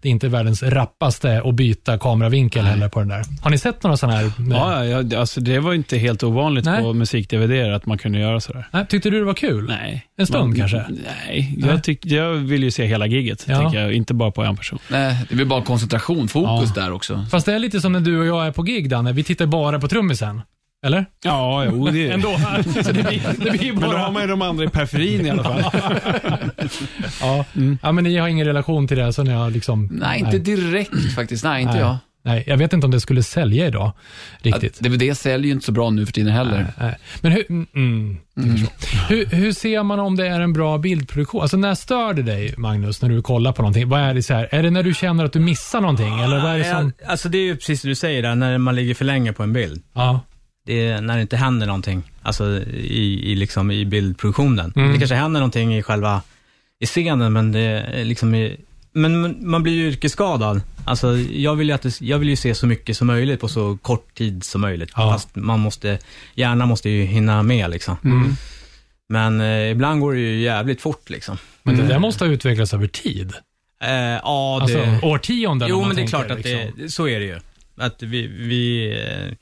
[SPEAKER 3] det är inte världens rappaste att byta kameravinkel heller på den där. Har ni sett några sådana här?
[SPEAKER 2] Ja, ja, ja, alltså det var inte helt ovanligt
[SPEAKER 3] Nej.
[SPEAKER 2] på musik-DVD att man kunde göra sådär.
[SPEAKER 3] Nej, tyckte du det var kul?
[SPEAKER 2] Nej.
[SPEAKER 3] En stund
[SPEAKER 2] Man-
[SPEAKER 3] kanske?
[SPEAKER 2] Nej,
[SPEAKER 3] Nej.
[SPEAKER 2] jag, tyck, jag vill ju se hela giget,
[SPEAKER 3] Ja.
[SPEAKER 2] tänker jag, inte bara på en person.
[SPEAKER 1] Nej, det blir bara koncentration, fokus
[SPEAKER 3] Ja.
[SPEAKER 1] där också.
[SPEAKER 3] Fast det är lite som när du och jag är på gig, Danne. Vi tittar bara på trummisen. Eller?
[SPEAKER 2] Ja, jo, det
[SPEAKER 3] Ändå. (laughs) Så det blir, det blir
[SPEAKER 2] Men då
[SPEAKER 3] bara...
[SPEAKER 2] har man ju de andra i periferin i alla fall. (laughs)
[SPEAKER 3] Ja. ja, men ni har ingen relation till det, så ni har liksom...
[SPEAKER 1] Nej, inte direkt faktiskt. Nej, inte
[SPEAKER 3] Nej.
[SPEAKER 1] jag.
[SPEAKER 3] Nej, jag vet inte om det skulle sälja idag. Riktigt.
[SPEAKER 1] Att DVD säljer ju inte så bra nu för tiden heller.
[SPEAKER 3] Nej, nej. Men hur, mm, mm, förstår. hur, hur ser man om det är en bra bildproduktion? Alltså när stör det dig, Magnus, när du kollar på någonting? Vad är det så här? Är det när du känner att du missar någonting? Eller vad är det som...
[SPEAKER 5] Ja, Alltså det är ju precis det du säger där, när man ligger för länge på en bild.
[SPEAKER 3] Ja.
[SPEAKER 5] Det är när det inte händer någonting, alltså i, i, liksom, i bildproduktionen.
[SPEAKER 3] Mm.
[SPEAKER 5] Det kanske händer någonting i själva i scenen, men det liksom i, men man- blir ju yrkesskadad. Alltså, jag vill, ju att det, jag vill ju se så mycket som möjligt på så kort tid som möjligt.
[SPEAKER 3] Ja.
[SPEAKER 5] Fast man måste, hjärnan måste ju hinna med liksom.
[SPEAKER 3] Mm.
[SPEAKER 5] Men eh, ibland går det ju jävligt fort liksom.
[SPEAKER 3] Men det där måste ha utvecklats över tid.
[SPEAKER 5] Eh, ja,
[SPEAKER 3] Alltså
[SPEAKER 5] det...
[SPEAKER 3] årtionden om
[SPEAKER 5] Jo, men det är klart att
[SPEAKER 3] liksom.
[SPEAKER 5] det, så är det ju. Att vi, vi, eh,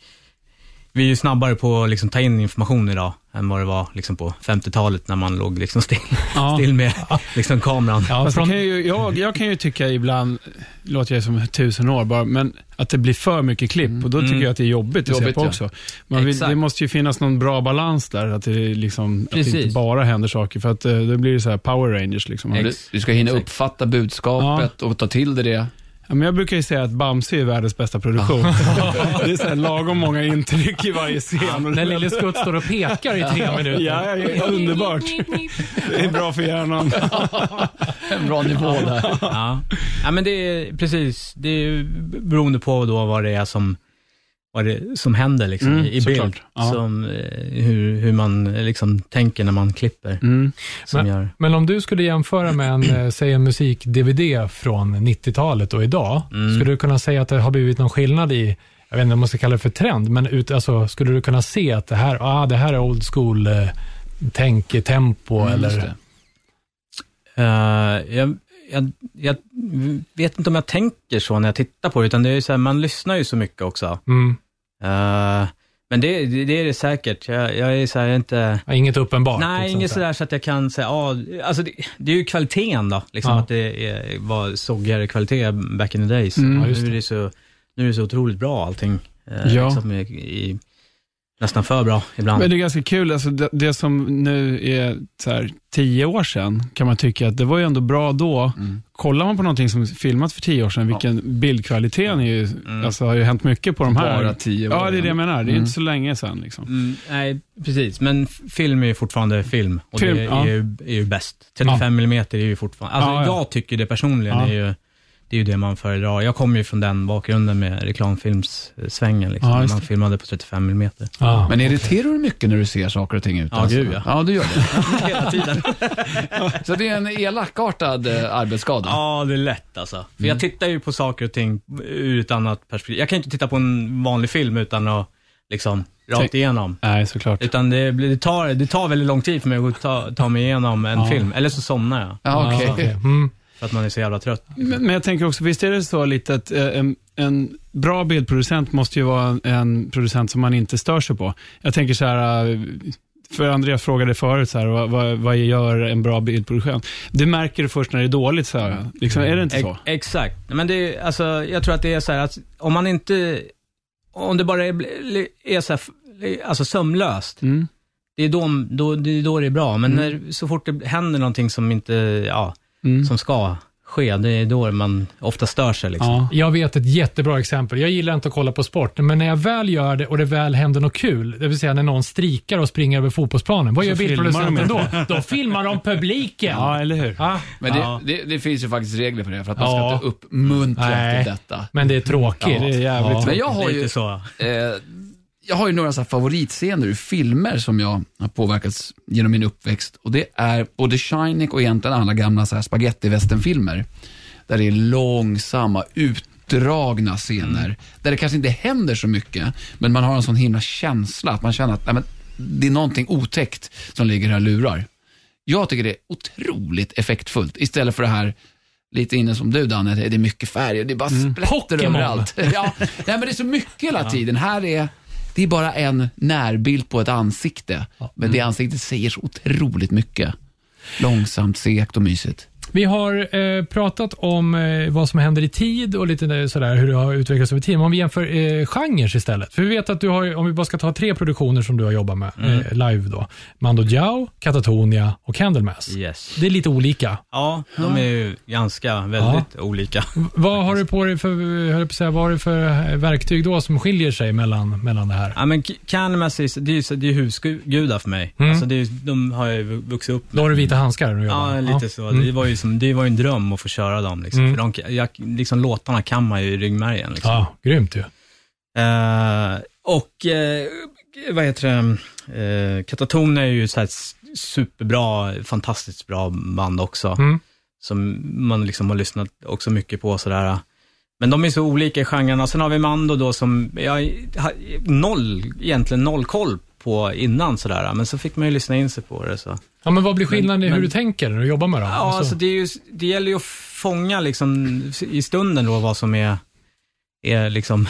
[SPEAKER 5] vi är ju snabbare på att liksom ta in information idag än vad det var liksom på 50-talet när man låg liksom still,
[SPEAKER 2] Ja. (laughs)
[SPEAKER 5] still med liksom kameran.
[SPEAKER 3] Ja, från,
[SPEAKER 2] kan ju, jag, jag kan ju tycka ibland, låter jag som tusen år bara, men att det blir för mycket klipp och då tycker
[SPEAKER 5] Mm.
[SPEAKER 2] jag att det är jobbigt att se
[SPEAKER 1] Jobbigt,
[SPEAKER 2] på
[SPEAKER 1] ja.
[SPEAKER 2] också. Man vill, det måste ju finnas någon bra balans där, att det, liksom, att det inte bara händer saker, för att eh, då blir det så här Power Rangers. Liksom.
[SPEAKER 1] Du, du ska hinna
[SPEAKER 5] Exakt.
[SPEAKER 1] uppfatta budskapet och ta till dig det.
[SPEAKER 2] Ja, men jag brukar ju säga att Bamse är världens bästa produktion. (laughs) (laughs) det är så här lagom många intryck i varje scen.
[SPEAKER 3] när Lille Skutt står och pekar i tre minuter.
[SPEAKER 2] Ja, ja, ja, underbart. Det är bra för hjärnan. (laughs)
[SPEAKER 1] En bra nivå där.
[SPEAKER 5] Ja. ja, men det är precis, det är beroende på då vad det är som, vad det, som händer liksom,
[SPEAKER 2] Mm,
[SPEAKER 5] i, bild. Som, eh, hur, hur man liksom tänker när man klipper.
[SPEAKER 2] Mm.
[SPEAKER 5] Som gör.
[SPEAKER 3] Men om du skulle jämföra med en, eh, säg en musik-DVD från 90-talet och idag,
[SPEAKER 5] Mm.
[SPEAKER 3] skulle du kunna säga att det har blivit någon skillnad i, jag vet inte om man ska kalla det för trend, men ut, alltså, skulle du kunna se att det här, ah, det här är old school eh, tänk, tempo
[SPEAKER 1] Mm,
[SPEAKER 3] eller?
[SPEAKER 5] Eh, jag, jag, jag vet inte om jag tänker så när jag tittar på det, utan det är så här, man lyssnar ju så mycket också.
[SPEAKER 3] Mm.
[SPEAKER 5] Eh, men det, det, det är det säkert. Jag, jag är så här, inte...
[SPEAKER 3] Inget uppenbart.
[SPEAKER 5] Nej,
[SPEAKER 3] liksom,
[SPEAKER 5] inget sådär så att jag kan säga, ja, alltså det, det är ju kvaliteten då, liksom
[SPEAKER 3] Ja.
[SPEAKER 5] att det är, var soggigare kvalitet back in the days.
[SPEAKER 2] Mm.
[SPEAKER 5] Nu, är
[SPEAKER 3] det.
[SPEAKER 5] det så, nu är det så otroligt bra allting. Eh,
[SPEAKER 2] Ja.
[SPEAKER 5] liksom i, i, nästan för bra ibland.
[SPEAKER 2] Men det är ganska kul, alltså det, det som nu är så här, tio år sedan, kan man tycka att det var ju ändå bra då.
[SPEAKER 1] Mm.
[SPEAKER 2] Kollar man på någonting som filmat för tio år sedan, vilken bildkvaliteten är ju,
[SPEAKER 5] Mm.
[SPEAKER 2] alltså har ju hänt mycket på de här.
[SPEAKER 1] Bara tio år.
[SPEAKER 2] Ja, det är det jag menar. Det är
[SPEAKER 1] Mm.
[SPEAKER 2] inte så länge sedan. Liksom.
[SPEAKER 5] Mm, nej, precis. Men film är ju fortfarande film och
[SPEAKER 2] Film,
[SPEAKER 5] det är,
[SPEAKER 2] ja.
[SPEAKER 5] ju, är ju bäst. 35 mm är ju fortfarande, alltså
[SPEAKER 2] Ja, ja.
[SPEAKER 5] jag tycker det personligen
[SPEAKER 2] Ja.
[SPEAKER 5] är ju, det är ju det man föredrar. Jag kommer ju från den bakgrunden med reklamfilmssvängen, liksom,
[SPEAKER 2] Ja,
[SPEAKER 5] man filmade på 35 mm.
[SPEAKER 3] Ja.
[SPEAKER 1] Men irriterar du dig mycket när du ser saker och ting ute?
[SPEAKER 5] Ja, gud, ja.
[SPEAKER 1] Ja, du gör det. (laughs)
[SPEAKER 5] Hela tiden. (laughs)
[SPEAKER 1] Så det är en elakartad eh, arbetsskada?
[SPEAKER 5] Ja, det är lätt alltså. För jag tittar ju på saker och ting ur ett annat perspektiv. Jag kan inte titta på en vanlig film utan att liksom rakt igenom.
[SPEAKER 2] Nej, såklart.
[SPEAKER 5] Utan det, blir, det, tar, det tar väldigt lång tid för mig att ta, ta mig igenom en
[SPEAKER 2] Ja.
[SPEAKER 5] film. Eller så somnar jag.
[SPEAKER 1] Ja, okej.
[SPEAKER 3] Ja, okej. Mm.
[SPEAKER 5] För att man är så jävla trött.
[SPEAKER 2] Men, men jag tänker också, visst är det så lite att eh, en, en bra bildproducent måste ju vara en, en producent som man inte stör sig på. Jag tänker så här, eh, för Andreas frågade förut, så här, vad, vad, vad gör en bra bildproduktion? Det märker du först när det är dåligt, så här. Liksom, är det inte så?
[SPEAKER 5] Ex- exakt. Men det är, alltså, jag tror att det är så här att om man inte, om det bara är, är så här, alltså sömlöst,
[SPEAKER 2] Mm.
[SPEAKER 5] det är då, då, det är då det är bra. Men när, så fort det händer någonting som inte, ja,
[SPEAKER 2] Mm.
[SPEAKER 5] som ska ske, det är då man ofta stör sig liksom.
[SPEAKER 2] Ja.
[SPEAKER 3] Jag vet ett jättebra exempel. Jag gillar inte att kolla på sport, men när jag väl gör det och det väl händer något kul, det vill säga när någon strikar och springer över fotbollsplanen, vad
[SPEAKER 2] Så
[SPEAKER 3] gör
[SPEAKER 2] filmar
[SPEAKER 3] bildproducenten
[SPEAKER 2] de
[SPEAKER 3] då? Då filmar de publiken.
[SPEAKER 2] ja, eller hur?
[SPEAKER 3] Ja,
[SPEAKER 1] Men det,
[SPEAKER 5] Ja.
[SPEAKER 1] det, det finns ju faktiskt regler för det, för att man ska
[SPEAKER 3] Ja.
[SPEAKER 1] inte uppmuntra
[SPEAKER 3] Nej.
[SPEAKER 1] till detta.
[SPEAKER 3] men det är tråkigt.
[SPEAKER 2] Ja, det är jävligt
[SPEAKER 3] Ja.
[SPEAKER 1] Men jag har ju,
[SPEAKER 5] så.
[SPEAKER 1] eh, jag har ju några så favoritscener ur filmer som jag har påverkats genom min uppväxt. Och det är både Shining och egentligen alla gamla så här spaghetti-westernfilmer. Där det är långsamma, utdragna scener, där det kanske inte händer så mycket, men man har en sån himla känsla, att man känner att nej, men, det är någonting otäckt som ligger här och lurar. Jag tycker det är otroligt effektfullt, istället för det här lite inne som du Danne, det är mycket färg och det är bara splätter
[SPEAKER 3] Pokémon.
[SPEAKER 1] överallt. (laughs) Ja, nej, men det är så mycket hela tiden. Här är det är bara en närbild på ett ansikte, men det ansiktet säger så otroligt mycket. Långsamt, segt och mysigt.
[SPEAKER 3] Vi har eh, pratat om eh, vad som händer i tid och lite eh, sådär hur det har utvecklats över tid. Men om vi jämför eh, genrer istället. För vi vet att du har, om vi bara ska ta tre produktioner som du har jobbat med eh, live då. Mando Diao, Katatonia och Candlemass.
[SPEAKER 5] Yes.
[SPEAKER 3] Det är lite olika.
[SPEAKER 5] Ja, de är ju ganska väldigt olika.
[SPEAKER 3] V- Vad har du på dig för, jag på säga, vad har du för eh, verktyg då som skiljer sig mellan, mellan det här?
[SPEAKER 5] Ja, men Candlemass, är- det är ju husgudar för mig.
[SPEAKER 3] Mm.
[SPEAKER 5] Alltså, det är, de har jag ju vuxit upp
[SPEAKER 3] Då har du vita handskar.
[SPEAKER 5] Ja, lite så.
[SPEAKER 3] Mm.
[SPEAKER 5] Det, var ju som, det var ju en dröm att få köra dem. Liksom.
[SPEAKER 3] Mm.
[SPEAKER 5] För de, jag, liksom, låtarna kan man ju i ryggmärgen. Liksom.
[SPEAKER 3] Ja, grymt ju.
[SPEAKER 5] Eh, och, eh, vad heter det, uh, Kataton är ju så här superbra, fantastiskt bra band också.
[SPEAKER 3] Mm.
[SPEAKER 5] Som man liksom har lyssnat också mycket på sådär. Men de är så olika i genrerna. Sen har vi Mando då som jag har noll, egentligen noll koll på innan sådär. Men så fick man ju lyssna in sig på det. Så.
[SPEAKER 3] Ja, men vad blir skillnaden i hur
[SPEAKER 5] men-
[SPEAKER 3] du tänker när du jobbar med dem?
[SPEAKER 5] Ja,
[SPEAKER 3] Alltså-
[SPEAKER 5] alltså det, är ju, det gäller ju att fånga liksom i stunden då vad som är, är liksom,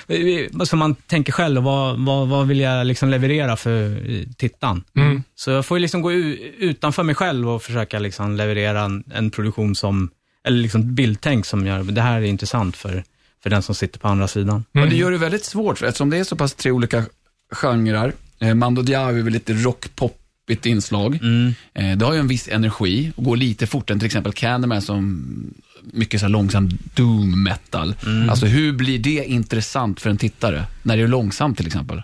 [SPEAKER 5] (laughs) som man tänker själv, vad, vad, vad vill jag liksom leverera för tittaren?
[SPEAKER 3] Mm.
[SPEAKER 5] Så jag får ju liksom gå utanför mig själv och försöka liksom leverera en, en produktion som, eller liksom bildtänk som gör, det här är intressant för, för den som sitter på andra sidan.
[SPEAKER 1] Och det gör det väldigt svårt, för eftersom det är så pass tre olika genrer. Eh, Mando Diao är väl lite rockpoppigt inslag.
[SPEAKER 5] Mm.
[SPEAKER 1] Eh, det har ju en viss energi och går lite fortare än till exempel Candyman som mycket så långsam doom metal.
[SPEAKER 5] Mm.
[SPEAKER 1] Alltså hur blir det intressant för en tittare? När det är långsamt till exempel.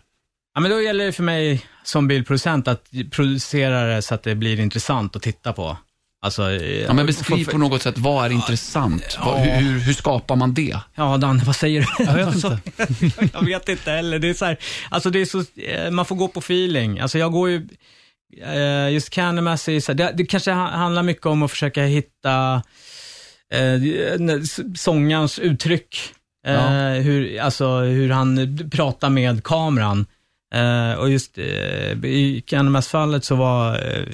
[SPEAKER 5] Ja, men då gäller det för mig som bildproducent att producera det så att det blir intressant att titta på. Alltså,
[SPEAKER 1] Ja, men beskriv på något sätt, vad är intressant? Vad- Hur, hur, hur skapar man det?
[SPEAKER 5] Ja, Danne, vad säger du?
[SPEAKER 3] Jag vet inte. (laughs)
[SPEAKER 5] jag vet inte heller. Det är så här, alltså det är så, eh, man får gå på feeling. Alltså jag går ju, eh, just Candlemass är så här, det, det kanske ha- handlar mycket om att försöka hitta eh, sångarens uttryck. Eh,
[SPEAKER 1] Ja.
[SPEAKER 5] hur, alltså hur han pratar med kameran. Eh, och just eh, i Candlemass-fallet så var, eh,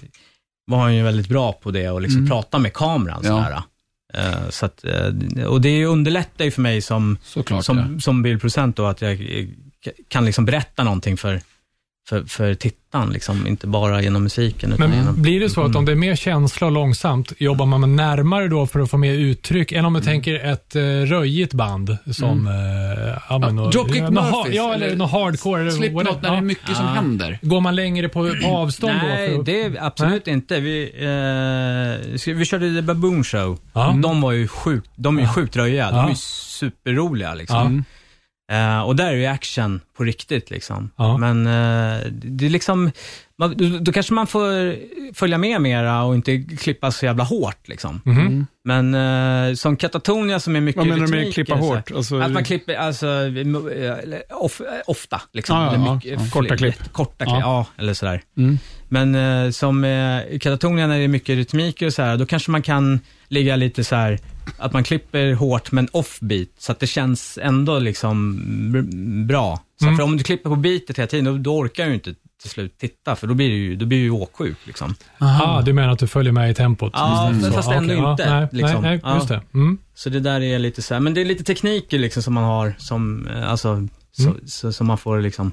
[SPEAKER 5] var han ju väldigt bra på det och liksom
[SPEAKER 1] Mm.
[SPEAKER 5] prata med kameran.
[SPEAKER 1] Ja.
[SPEAKER 5] Sådär. Eh, så att, eh, och det underlättar ju för mig som
[SPEAKER 1] Såklart. ja.
[SPEAKER 5] som, som bildproducent då, att jag eh, kan liksom berätta någonting för, för, för tittaren, liksom, inte bara genom musiken. Utan
[SPEAKER 3] Men
[SPEAKER 5] genom,
[SPEAKER 3] blir det så att om det är mer känsla och långsamt, jobbar man närmare då för att få mer uttryck, än om
[SPEAKER 1] Mm.
[SPEAKER 3] man tänker ett uh, röjigt band som... Uh, ja, men, och-
[SPEAKER 1] Dropkick
[SPEAKER 3] ja,
[SPEAKER 1] Murphys,
[SPEAKER 3] Ja, eller,
[SPEAKER 1] eller
[SPEAKER 3] något hardcore. Eller
[SPEAKER 1] Slipknot, när det är
[SPEAKER 3] Ja.
[SPEAKER 1] mycket som
[SPEAKER 5] Ja.
[SPEAKER 1] händer.
[SPEAKER 3] Går man längre på, på avstånd
[SPEAKER 5] Nej,
[SPEAKER 3] då? Att,
[SPEAKER 5] det är absolut inte. Vi, ska- vi körde The Baboon Show.
[SPEAKER 3] Ja.
[SPEAKER 5] De var ju sjukt, de är ju sjukt röjiga. De
[SPEAKER 3] Ja.
[SPEAKER 5] är ju superroliga liksom. Eh, och där är ju action på riktigt liksom.
[SPEAKER 3] Ja.
[SPEAKER 5] Men eh, det är liksom, man, då, då kanske man får följa med mera och inte klippa så jävla hårt liksom.
[SPEAKER 3] Mhm.
[SPEAKER 5] Men eh, som Katatonia som är mycket
[SPEAKER 2] Vad menar du med klippa
[SPEAKER 5] är så här-
[SPEAKER 2] hårt? Alltså,
[SPEAKER 5] att man klipper, alltså, of, ofta liksom.
[SPEAKER 2] Ja, ja,
[SPEAKER 5] mycket-
[SPEAKER 2] ja. Korta klipp.
[SPEAKER 5] Korta klipp,
[SPEAKER 2] Ja.
[SPEAKER 5] ja. eller sådär.
[SPEAKER 1] Mm.
[SPEAKER 5] Men som eh, Katatonia när det är mycket rytmik och så här, då kanske man kan ligga lite så här att man klipper hårt men offbeat, så att det känns ändå liksom br- bra. Så
[SPEAKER 3] Mm.
[SPEAKER 5] För om du klipper på beatet hela tiden, då, då orkar du inte till slut titta, för då blir du ju, då blir du ju åksjuk. Liksom.
[SPEAKER 3] Ah, du menar att du följer med i tempot?
[SPEAKER 5] Ja,
[SPEAKER 3] Så,
[SPEAKER 5] fast ändå
[SPEAKER 3] okej,
[SPEAKER 5] inte,
[SPEAKER 3] Ja, nej,
[SPEAKER 5] liksom.
[SPEAKER 3] nej,
[SPEAKER 5] Ja.
[SPEAKER 3] just det. Mm.
[SPEAKER 5] Så det där är lite så här, men det är lite tekniker liksom som man har, som, eh, alltså, så,
[SPEAKER 3] Mm.
[SPEAKER 5] så, som man får liksom,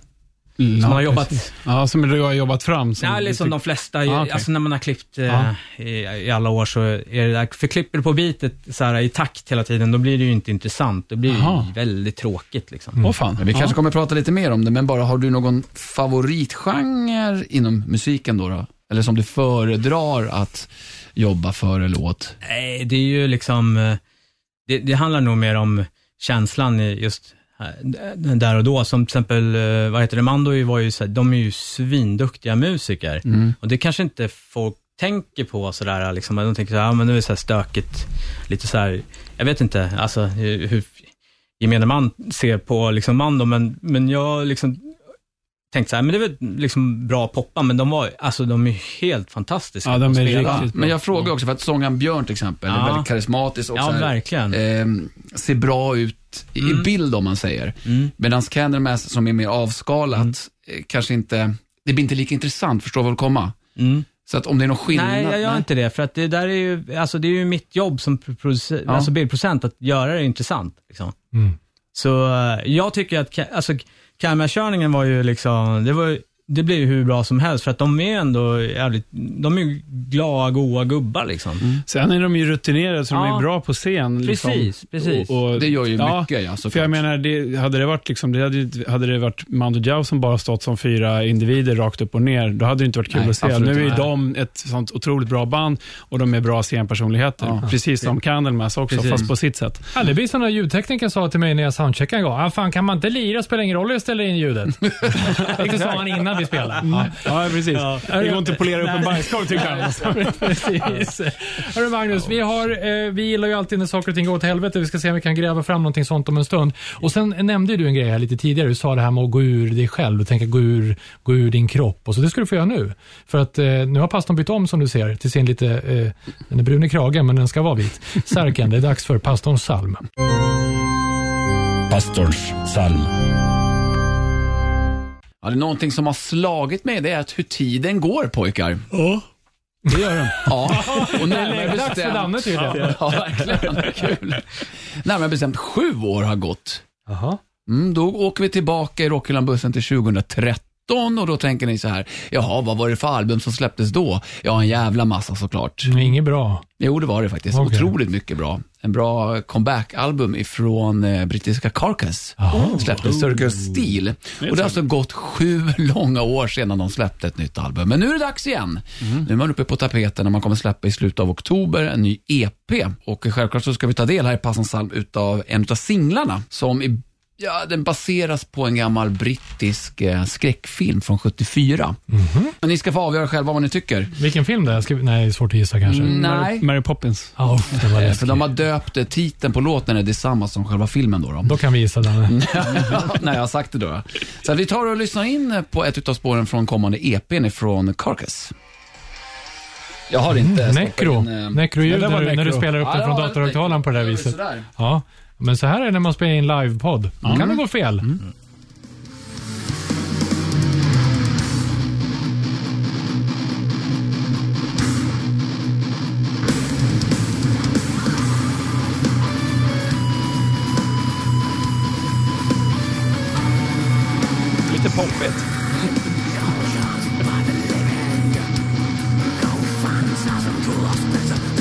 [SPEAKER 2] Mm,
[SPEAKER 5] som
[SPEAKER 2] ja,
[SPEAKER 5] man har jobbat,
[SPEAKER 2] precis. Ja, som du har jobbat fram. Som
[SPEAKER 5] nej, liksom de flesta,
[SPEAKER 2] Ah, okej.
[SPEAKER 5] alltså när man har klippt eh,
[SPEAKER 3] Ja.
[SPEAKER 5] i, i alla år så är det där, för klipper du på bitet så här, i takt hela tiden, då blir det ju inte intressant. Då blir det
[SPEAKER 2] Aha.
[SPEAKER 5] ju väldigt tråkigt liksom.
[SPEAKER 3] Mm.
[SPEAKER 2] Åh fan.
[SPEAKER 1] Men vi kanske
[SPEAKER 2] ja.
[SPEAKER 1] kommer prata lite mer om det, men bara har du någon favoritgenre inom musiken då? då? Eller som du föredrar att jobba för eller åt?
[SPEAKER 5] Nej, det är ju liksom, eh, det, det handlar nog mer om känslan i just där och då. Som till exempel, eh, vad heter det, Mando var ju, så här, de är ju svinduktiga musiker.
[SPEAKER 1] Mm.
[SPEAKER 5] Och det kanske inte folk tänker på sådär, liksom, de tänker så här, ja men nu är det så här stökigt, lite så här, jag vet inte, alltså hur, hur gemene man ser på liksom Mando, men, men jag liksom tänkt så här, men det är väl liksom bra poppa, men de var, alltså de är helt fantastiska
[SPEAKER 2] Ja, de är riktigt bra.
[SPEAKER 1] Men jag frågar också, för att sångaren Björn till exempel, är
[SPEAKER 5] Ja.
[SPEAKER 1] väldigt karismatisk och
[SPEAKER 5] Ja,
[SPEAKER 1] så här,
[SPEAKER 5] verkligen.
[SPEAKER 1] ehm, ser bra ut i
[SPEAKER 5] Mm.
[SPEAKER 1] bild om man säger.
[SPEAKER 5] Mm.
[SPEAKER 1] Medan Candlemass som är mer avskalat, eh, kanske inte, det blir inte lika intressant, förstår vad jag vill komma?
[SPEAKER 5] Mm.
[SPEAKER 1] Så att om det är någon skillnad.
[SPEAKER 5] Nej, jag gör inte det, för att det där är ju, alltså det är ju mitt jobb som producer,
[SPEAKER 1] Ja.
[SPEAKER 5] alltså bildproducent, att göra det intressant. Liksom.
[SPEAKER 3] Mm.
[SPEAKER 5] Så eh, jag tycker att, alltså Kalmarkörningen var ju liksom, det var ju- det blir ju hur bra som helst, för att de är ändå jävligt, de är ju glada, goa gubbar liksom.
[SPEAKER 2] Sen är de ju rutinerade, så de
[SPEAKER 5] Ja.
[SPEAKER 2] är bra på scen. Liksom.
[SPEAKER 5] Precis, precis.
[SPEAKER 2] Och, och,
[SPEAKER 1] Det gör ju
[SPEAKER 2] ja,
[SPEAKER 1] mycket, ja, såklart.
[SPEAKER 2] För jag menar, det, hade det varit, liksom, det hade, hade det varit Mando Diao som bara stått som fyra individer rakt upp och ner, då hade det inte varit kul
[SPEAKER 1] Nej,
[SPEAKER 2] att se. Nu är de ett sånt otroligt bra band och de är bra scenpersonligheter.
[SPEAKER 1] Ja.
[SPEAKER 2] Precis som Candlemass också,
[SPEAKER 5] Precis.
[SPEAKER 2] fast på sitt sätt.
[SPEAKER 3] Ja, det blir som när ljudteknikern sa till mig när jag soundcheckade en gång. Ah, fan, kan man inte lira spelar ingen roll hur jag ställer in ljudet. (laughs) det sa han innan vi spelade. Ja.
[SPEAKER 2] Ja, precis. Det går inte att polera upp en bajskorv tycker han. (laughs)
[SPEAKER 3] Precis. Hörru Magnus, vi, har, eh, vi gillar ju alltid när saker och ting går åt helvete. Vi ska se om vi kan gräva fram någonting sånt om en stund. Och Sen nämnde du en grej här lite tidigare. Du sa det här med att gå ur dig själv och tänka gå ur, gå ur din kropp. Och så Det ska du få göra nu. För att eh, nu har pastorn bytt om som du ser till sin lite, eh, den är brun i kragen men den ska vara vit. Särken, det är dags för pastorns psalm.
[SPEAKER 4] Pastorns psalm.
[SPEAKER 1] Ja, det är någonting som har slagit mig, det är att hur tiden går pojkar.
[SPEAKER 2] Det gör de. (laughs)
[SPEAKER 1] Ja, och närmare
[SPEAKER 3] Dags för
[SPEAKER 1] bestämt...
[SPEAKER 3] Danne tydligen.
[SPEAKER 1] Ja, verkligen. Kul. Närmare bestämt sju år har gått.
[SPEAKER 3] Jaha.
[SPEAKER 1] Mm, då åker vi tillbaka i Rockhyllan-bussen till 2013 och då tänker ni så här, jaha, vad var det för album som släpptes då? Ja, en jävla massa såklart.
[SPEAKER 3] Mm, Inget bra.
[SPEAKER 1] Jo, det var det faktiskt.
[SPEAKER 3] Okej.
[SPEAKER 1] Otroligt mycket bra. En bra comeback-album ifrån eh, brittiska Carcass.
[SPEAKER 3] Jaha.
[SPEAKER 1] Släppte Circus Steel. Och det har alltså gått sju (laughs) långa år sedan de släppte ett nytt album. Men nu är det dags igen. Nu är man uppe på tapeten och man kommer släppa i slutet av oktober en ny EP. Och självklart så ska vi ta del här i Passans psalm utav en av singlarna som i Ja, den baseras på en gammal brittisk eh, skräckfilm från 74. Men ni ska få avgöra själva vad ni tycker.
[SPEAKER 3] Vilken film det är? Ska vi, nej, svårt att gissa kanske.
[SPEAKER 1] Mm.
[SPEAKER 2] Mary,
[SPEAKER 1] Nej.
[SPEAKER 2] Mary Poppins.
[SPEAKER 3] Ja, uff, det var
[SPEAKER 1] Eh. För de har döpt eh, titeln på låten är detsamma som själva filmen då. då.
[SPEAKER 3] Då kan vi gissa Danne. (laughs)
[SPEAKER 1] Nej, jag har sagt det då. Så att vi tar och lyssnar in på ett utav spåren från kommande EPn ifrån Carcass. Jag har inte
[SPEAKER 3] Mm,
[SPEAKER 1] stoppat
[SPEAKER 3] Necro.
[SPEAKER 1] in, eh,
[SPEAKER 3] Necro-ljud
[SPEAKER 2] Ja, det var
[SPEAKER 3] när, du- när du
[SPEAKER 2] necro.
[SPEAKER 3] spelar upp
[SPEAKER 1] Ja,
[SPEAKER 3] det från datorhögtalaren på det där viset.
[SPEAKER 1] sådär.
[SPEAKER 3] Ja, men så här är det när man spelar in livepodd. Då kan det gå fel.
[SPEAKER 2] Lite poppigt.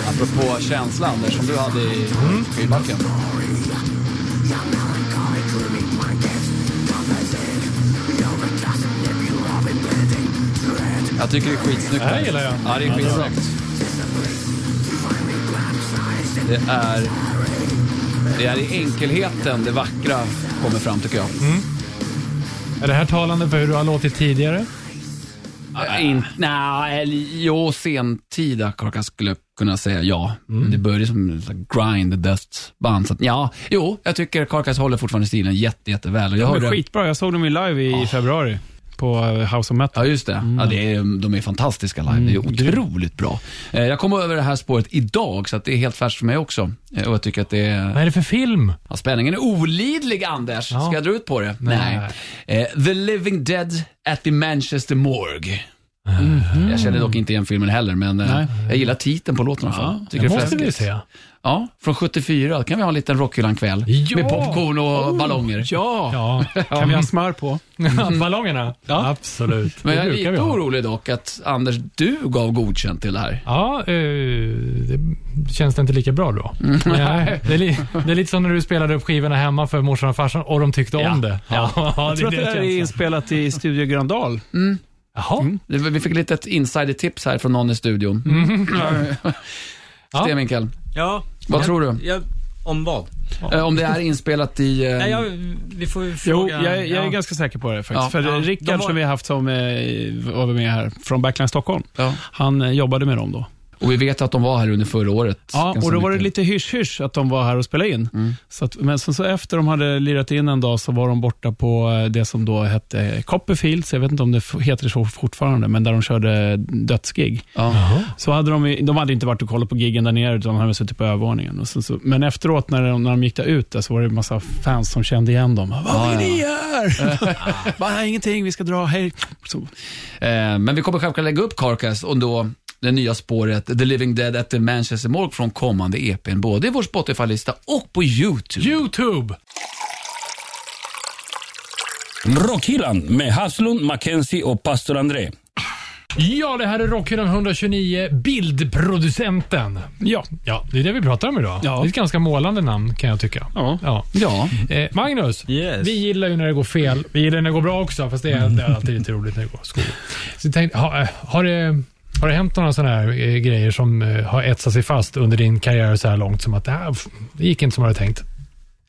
[SPEAKER 1] Apropå känsla, Anders, som du hade i skivbacken. Tycker det är skitsnyggt.
[SPEAKER 3] Det här gillar jag.
[SPEAKER 1] Ja, det är skitsnyggt. Det är, det är i enkelheten det vackra kommer fram, tycker jag.
[SPEAKER 3] Är det här talande för hur du har låtit tidigare?
[SPEAKER 1] Äh, in, nej, jo, sentida Carcass skulle kunna säga ja. Det började som grind, dödsband. Så att, ja, jo, jag tycker Carcass håller fortfarande stilen jätte, jätteväl. Och jag hörde,
[SPEAKER 2] skitbra. Jag såg dem ju live i februari på eh, House of Metal.
[SPEAKER 1] Ja, just det. Ja, det är, de är fantastiska live. Det är otroligt bra. Eh, Jag kom över det här spåret idag, så det är helt färskt för mig också. Eh, Och jag tycker att det är...
[SPEAKER 3] Vad är det för film?
[SPEAKER 1] Ja, spänningen är olidlig, Anders.
[SPEAKER 3] Ja.
[SPEAKER 1] Ska jag dra ut på det?
[SPEAKER 3] Nej.
[SPEAKER 1] Eh, The Living Dead at the Manchester Morgue.
[SPEAKER 3] Mhm.
[SPEAKER 1] Jag känner dock inte igen filmen heller, men eh,
[SPEAKER 2] Nej.
[SPEAKER 1] jag gillar titeln på låten i alla fall. Tycker
[SPEAKER 3] Det måste vi se.
[SPEAKER 1] Ja, från 74. Då kan vi ha en liten Rockhyllan-kväll.
[SPEAKER 3] Ja!
[SPEAKER 1] Med popcorn och ballonger.
[SPEAKER 2] Ja!
[SPEAKER 3] Ja,
[SPEAKER 2] Kan vi ha smör på? (laughs)
[SPEAKER 3] ballongerna?
[SPEAKER 1] Ja.
[SPEAKER 3] Absolut.
[SPEAKER 1] Men
[SPEAKER 3] Det
[SPEAKER 1] jag är lite orolig dock att Anders, du gav godkänt till det här.
[SPEAKER 3] Ja, eh, det känns det inte lika bra då? (laughs) Nej, det, är li, det är lite som när du spelade upp skivorna hemma för morsan och farsan och de tyckte om det. Ja, (laughs)
[SPEAKER 2] Jag tror att det här är inspelat i Studio Gröndal.
[SPEAKER 3] Jaha.
[SPEAKER 1] Det- Vi fick ett litet insider-tips här från någon i studion. (laughs)
[SPEAKER 3] Ja. (laughs)
[SPEAKER 1] Sten Winkel,
[SPEAKER 5] Ja.
[SPEAKER 1] vad
[SPEAKER 5] jag,
[SPEAKER 1] tror du?
[SPEAKER 5] Jag, om vad?
[SPEAKER 1] Eh, Om det är inspelat i... eh,
[SPEAKER 5] Nej, jag, vi får ju
[SPEAKER 2] Jo,
[SPEAKER 5] fråga.
[SPEAKER 2] jag, jag är
[SPEAKER 5] ja.
[SPEAKER 2] ganska säker på det faktiskt.
[SPEAKER 1] Ja.
[SPEAKER 2] För
[SPEAKER 5] Ja,
[SPEAKER 2] Rickard
[SPEAKER 5] var-
[SPEAKER 2] som vi har haft som eh, var med här från Backline Stockholm,
[SPEAKER 1] Ja.
[SPEAKER 2] han jobbade med dem då.
[SPEAKER 1] Och vi vet att de var här under förra året.
[SPEAKER 2] Ja, och då var det lite hysch-hysch att de var här och spelade in. Så att, men sen så efter de hade lirat in en dag så var de borta på eh, det som då hette Copperfields. Jag vet inte om det heter så fortfarande, men där de körde dödsgig. Så hade de, de hade inte varit och kollat på giggen där nere, utan de hade suttit på övervåningen. Och sen så, men efteråt när de, när de gick där ut där, så var det en massa fans som kände igen dem. Vad
[SPEAKER 1] Ja,
[SPEAKER 2] är ni
[SPEAKER 1] ja.
[SPEAKER 2] här? (laughs) Bara, "Nej, ingenting, vi ska dra, hej. Så,
[SPEAKER 1] Eh, men vi kommer självklart lägga upp Carcass och då det nya spåret The Living Dead at the Manchester Morgue från kommande EPn, både i vår Spotify-lista och på YouTube.
[SPEAKER 3] YouTube!
[SPEAKER 4] Rockhyllan med Haslund, Mackenzie och Pastor André.
[SPEAKER 3] Ja, det här är Rockhyllan 129, bildproducenten.
[SPEAKER 2] ja.
[SPEAKER 3] Ja, det är det vi pratar om idag.
[SPEAKER 2] Ja.
[SPEAKER 3] Det är ett ganska målande namn kan jag tycka.
[SPEAKER 2] Ja.
[SPEAKER 3] Ja.
[SPEAKER 1] Ja,
[SPEAKER 3] Eh, Magnus,
[SPEAKER 5] Yes.
[SPEAKER 3] vi gillar ju när det går fel. Vi gillar när det går bra också, fast det är, det är alltid lite roligt när det går skol. Så tänkte, ha, eh, har, det, har det hänt några sådana här eh, grejer som eh, har etsat sig fast under din karriär så här långt? Som att det, här, det gick inte som du hade tänkt?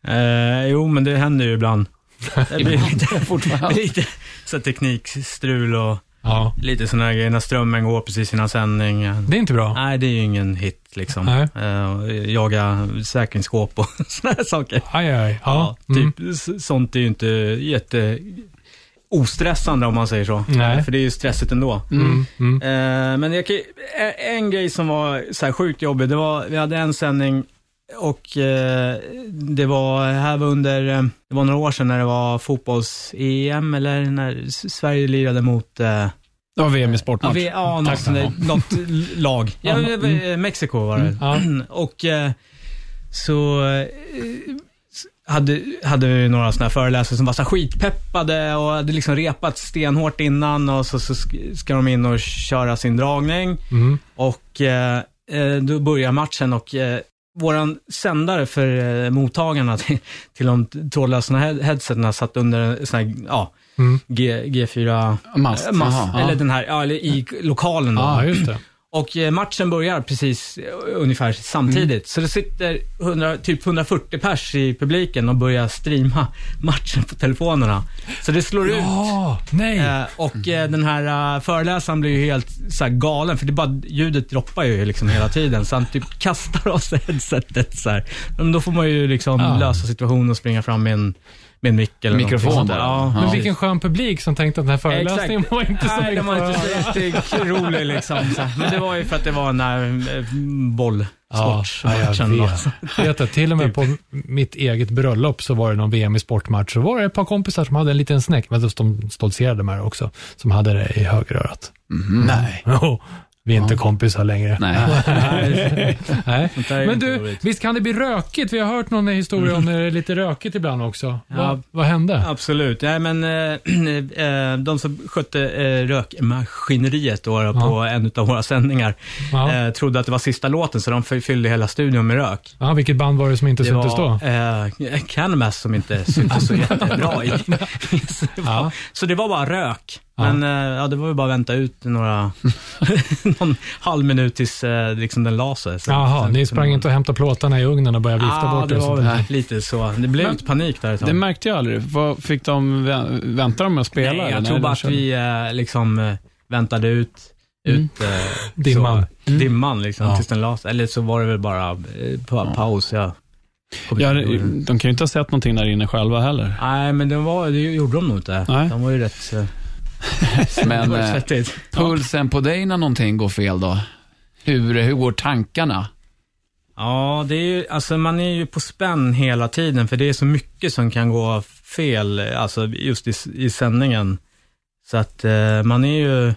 [SPEAKER 5] Eh, jo, men det händer ju ibland. (laughs) Det blir lite, (laughs) fortfarande. (laughs) lite så här teknikstrul och
[SPEAKER 3] Ja,
[SPEAKER 5] lite sådana här grejer när strömmen går precis innan sändning.
[SPEAKER 3] det är inte bra.
[SPEAKER 5] Nej, det är ju ingen hit liksom.
[SPEAKER 3] Nej.
[SPEAKER 5] Eh, jaga säkringsskåp och sådana här saker.
[SPEAKER 3] Aj, aj. Ja,
[SPEAKER 5] Ja,
[SPEAKER 3] mm.
[SPEAKER 5] typ s- sånt är ju inte jätte ostressande om man säger så.
[SPEAKER 3] Nej.
[SPEAKER 5] För det är ju stressigt ändå.
[SPEAKER 3] Mm. Mm.
[SPEAKER 5] Eh, men jag eh, en grej som var så här sjukt jobbig, det var, vi hade en sändning och eh, det var, här var under, det var några år sedan när det var fotbolls-EM eller när Sverige lirade mot eh,
[SPEAKER 2] var VM i
[SPEAKER 5] Ja,
[SPEAKER 2] sportmatch.
[SPEAKER 5] ja något, sånt där, något (laughs) lag. Ja, eh, Mexiko var det.
[SPEAKER 3] Ja. (clears throat)
[SPEAKER 5] Och så hade, hade vi några sådana här föreläsare som var så skitpeppade och hade liksom repat stenhårt innan och så, så sk- ska de in och köra sin dragning.
[SPEAKER 3] Mm.
[SPEAKER 5] Och eh, eh, då börjar matchen och eh, våran sändare för eh, mottagarna (laughs) till, till de trådlösa he- headseterna satt under en sån här, ja,
[SPEAKER 3] Mm.
[SPEAKER 5] G, G4
[SPEAKER 1] Mast.
[SPEAKER 5] mast, eller den här, ja, eller i lokalen då.
[SPEAKER 3] Ja, just det.
[SPEAKER 5] Och eh, matchen börjar precis eh, ungefär samtidigt. Så det sitter 100, typ 140 pers i publiken och börjar streama matchen på telefonerna. Så det slår ut.
[SPEAKER 3] Ja, nej.
[SPEAKER 5] Eh, och eh, den här föreläsaren blir ju helt så galen, för det bara, ljudet droppar ju liksom hela tiden. Så han typ kastar av sig headsetet så här. Men då får man ju liksom
[SPEAKER 3] Ja.
[SPEAKER 5] lösa situationen och springa fram med en, med en mick eller
[SPEAKER 1] Mikrofon där.
[SPEAKER 5] Ja.
[SPEAKER 3] Men
[SPEAKER 1] Ja.
[SPEAKER 3] vilken skön publik som tänkte att den här föreläsningen
[SPEAKER 5] Exakt.
[SPEAKER 3] var inte så
[SPEAKER 5] Nej, den var inte så jätterolig liksom. Så. Men det var ju för att det var den här eh,
[SPEAKER 3] Ja,
[SPEAKER 5] bollsportsmatchen.
[SPEAKER 3] ja,
[SPEAKER 5] då. Så-
[SPEAKER 3] jag vet att till och med på mitt eget bröllop så var det någon VM i sportmatch. Så var det ett par kompisar som hade en liten snäck, men de stoltserade med det också, som hade det i högerörat.
[SPEAKER 1] Nej.
[SPEAKER 3] Vi är inte kompisar längre.
[SPEAKER 1] Nej. (laughs)
[SPEAKER 3] Nej. (laughs) Men du, visst kan det bli rökigt? Vi har hört någon historia om när det är lite rökigt ibland också.
[SPEAKER 5] Ja.
[SPEAKER 3] Vad, vad hände?
[SPEAKER 5] Absolut. Nej, men eh, (clears throat) de som skötte eh, rökmaskineriet då, på en av våra sändningar
[SPEAKER 3] Ja.
[SPEAKER 5] eh, trodde att det var sista låten, så de fyllde hela studion med rök.
[SPEAKER 3] Ja, vilket band var det som inte
[SPEAKER 5] Det
[SPEAKER 3] syntes då?
[SPEAKER 5] var eh, Canamas som inte syntes så jättebra i. så, det var,
[SPEAKER 3] Ja.
[SPEAKER 5] så det var bara rök.
[SPEAKER 3] Ja.
[SPEAKER 5] Men eh, ja, det var ju bara att vänta ut några, (laughs) någon halv minut tills eh, liksom den la sig. Så-
[SPEAKER 3] Jaha, ni sprang inte och hämtade plåtarna i ugnen och började vifta
[SPEAKER 5] Ja,
[SPEAKER 3] bort
[SPEAKER 5] det
[SPEAKER 3] det?
[SPEAKER 5] var lite så. Det blev
[SPEAKER 2] Men-
[SPEAKER 5] lite panik där ett tag.
[SPEAKER 2] Det märkte jag aldrig. Vad, fick de vä- vänta de med att spela?
[SPEAKER 5] Nej, jag tror bara att vi eh, liksom väntade ut, ut eh,
[SPEAKER 3] Dimman.
[SPEAKER 5] Så, dimman liksom,
[SPEAKER 3] Ja.
[SPEAKER 5] tills den la sig. Eller så var det väl bara eh, pa paus. Ja.
[SPEAKER 2] Ja, de kan ju inte ha sett någonting där inne själva heller.
[SPEAKER 5] Nej, men det, var, det gjorde de nog inte.
[SPEAKER 2] Nej.
[SPEAKER 5] De var ju rätt... (laughs)
[SPEAKER 1] Men eh, pulsen på dig när någonting går fel då? Hur, hur går tankarna?
[SPEAKER 5] Ja, det är ju, alltså man är ju på spänn hela tiden, för det är så mycket som kan gå fel, alltså just i, i sändningen. Så att eh, man är ju,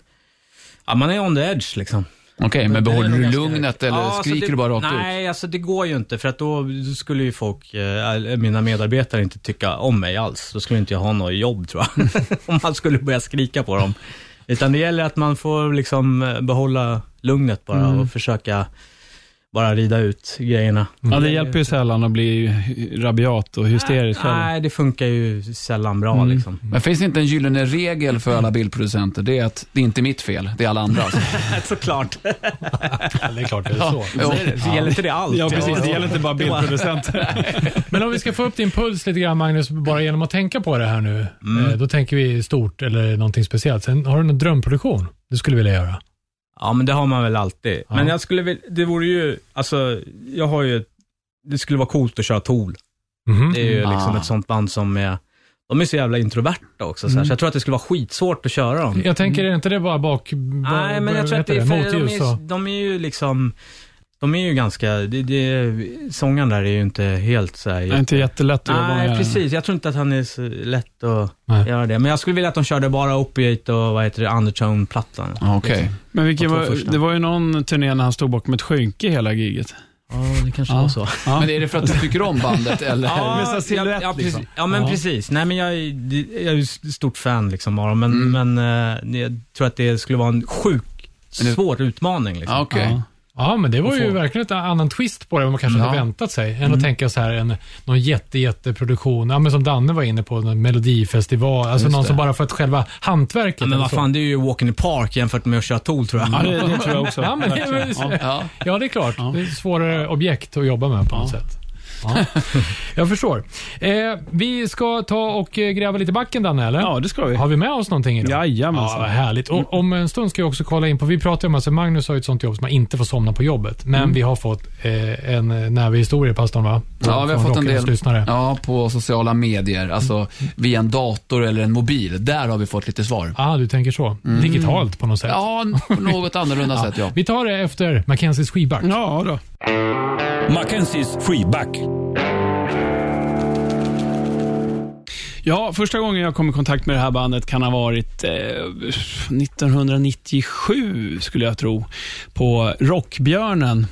[SPEAKER 5] ja man är on the edge liksom.
[SPEAKER 1] Okej, men
[SPEAKER 5] Det är
[SPEAKER 1] behåller du lugnet eller
[SPEAKER 5] Ja, alltså
[SPEAKER 1] skriker
[SPEAKER 5] det,
[SPEAKER 1] du bara rakt ut?
[SPEAKER 5] Nej, alltså det går ju inte, för att då skulle ju folk, eh, mina medarbetare inte tycka om mig alls. Då skulle inte jag ha något jobb tror jag, (laughs) om man skulle börja skrika på dem. Utan det gäller att man får liksom eh, behålla lugnet bara
[SPEAKER 1] Mm.
[SPEAKER 5] och försöka bara rida ut grejerna.
[SPEAKER 2] Ja, det hjälper ju sällan att bli rabiat och hysterisk själv.
[SPEAKER 5] Nej, det funkar ju sällan bra
[SPEAKER 2] Mm.
[SPEAKER 5] liksom.
[SPEAKER 1] Men finns det inte en gyllene regel för alla bildproducenter? Det är att det är inte mitt fel, det är alla andras. (laughs)
[SPEAKER 5] Såklart. (laughs)
[SPEAKER 3] Ja, det är klart det är så.
[SPEAKER 1] Jo.
[SPEAKER 5] Så gäller inte det allt?
[SPEAKER 2] Ja, precis. Det gäller inte bara bildproducenter. (laughs)
[SPEAKER 3] Men om vi ska få upp din puls lite grann Magnus, bara genom att tänka på det här nu. Eh, då tänker vi stort eller någonting speciellt. Sen har du någon drömproduktion du skulle vilja göra?
[SPEAKER 5] Ja, men det har man väl alltid.
[SPEAKER 3] Ja.
[SPEAKER 5] Men jag skulle väl, det vore ju, alltså, jag har ju, det skulle vara coolt att köra Tool.
[SPEAKER 3] Mhm.
[SPEAKER 5] Det är ju liksom
[SPEAKER 1] Ah.
[SPEAKER 5] ett sånt band som är, de är så jävla introverta också, så, här, så jag tror att det skulle vara skitsvårt att köra dem.
[SPEAKER 3] Jag tänker, är inte det bara bak...
[SPEAKER 5] Nej, men jag tror att det är, för de, är, de är ju liksom, de är ju ganska, det, det, sångaren där är ju inte helt så här,
[SPEAKER 2] är inte jättelätt att jobba
[SPEAKER 5] Nej,
[SPEAKER 2] med.
[SPEAKER 5] precis. Jag tror inte att han är så lätt att
[SPEAKER 3] Nej.
[SPEAKER 5] göra det. Men jag skulle vilja att de körde bara Opiate och vad heter det, Undertone-plattan.
[SPEAKER 1] Ja, Okej.
[SPEAKER 2] Men vilken var, det var ju någon turné när han stod bakom ett skynke hela giget.
[SPEAKER 5] Ja, det kanske
[SPEAKER 2] Ja.
[SPEAKER 5] var så.
[SPEAKER 2] Ja.
[SPEAKER 1] Men är det för att du tycker om bandet eller?
[SPEAKER 5] ja, ja, precis.
[SPEAKER 2] liksom.
[SPEAKER 5] ja, men
[SPEAKER 2] Ja.
[SPEAKER 5] precis. Nej, men jag, är- jag är stort fan liksom av dem, men,
[SPEAKER 1] Mm.
[SPEAKER 5] men eh, jag tror att det skulle vara en sjuk,
[SPEAKER 1] Men det-
[SPEAKER 5] svår utmaning. Liksom.
[SPEAKER 1] Ja, Okej.
[SPEAKER 2] Ja.
[SPEAKER 3] Men det var ju verkligen ett annan twist på det än man kanske
[SPEAKER 1] Ja.
[SPEAKER 3] hade väntat sig. Än
[SPEAKER 2] Mm.
[SPEAKER 3] att tänka så här, en, någon jätte, jätteproduktion, ja, men som Danne var inne på, en melodifestival, alltså
[SPEAKER 1] Just
[SPEAKER 3] någon
[SPEAKER 1] det.
[SPEAKER 3] som bara för att själva hantverket.
[SPEAKER 5] Ja, men vad fan, det är ju Walk in the Park jämfört med att köra Tool tror jag.
[SPEAKER 2] Ja, det, det tror jag också.
[SPEAKER 3] Ja, men.
[SPEAKER 2] Ja.
[SPEAKER 1] Ja.
[SPEAKER 3] Ja, det är klart.
[SPEAKER 2] Ja.
[SPEAKER 3] Det är ett svårare objekt att jobba med på något sätt. Ja. (laughs) Jag förstår. Eh, vi ska ta och eh, gräva lite backen, Danne, eller?
[SPEAKER 2] ja, det ska vi.
[SPEAKER 3] Har vi med oss någonting idag?
[SPEAKER 2] Jajamensan.
[SPEAKER 3] Ja, vad härligt. Och, om en stund ska jag också kolla in på, vi pratade om, alltså Magnus har ju ett sånt jobb som man inte får somna på jobbet. Men vi har fått eh, en näve historia, pastorn va?
[SPEAKER 1] Ja, vi har
[SPEAKER 3] Från
[SPEAKER 1] fått en del
[SPEAKER 3] lyssnare.
[SPEAKER 1] ja, på sociala medier, alltså via en dator eller en mobil. Där har vi fått lite svar.
[SPEAKER 3] Ah, du tänker så. Digitalt på något sätt.
[SPEAKER 1] Ja, på något annorlunda (laughs)
[SPEAKER 3] Ja.
[SPEAKER 1] sätt ja.
[SPEAKER 3] Vi tar det efter Mackenzies skivback.
[SPEAKER 2] Ja, då.
[SPEAKER 4] Mackenzies freeback.
[SPEAKER 2] Ja, första gången jag kom i kontakt med det här bandet kan ha varit eh, 1997, skulle jag tro, på Rockbjörnen.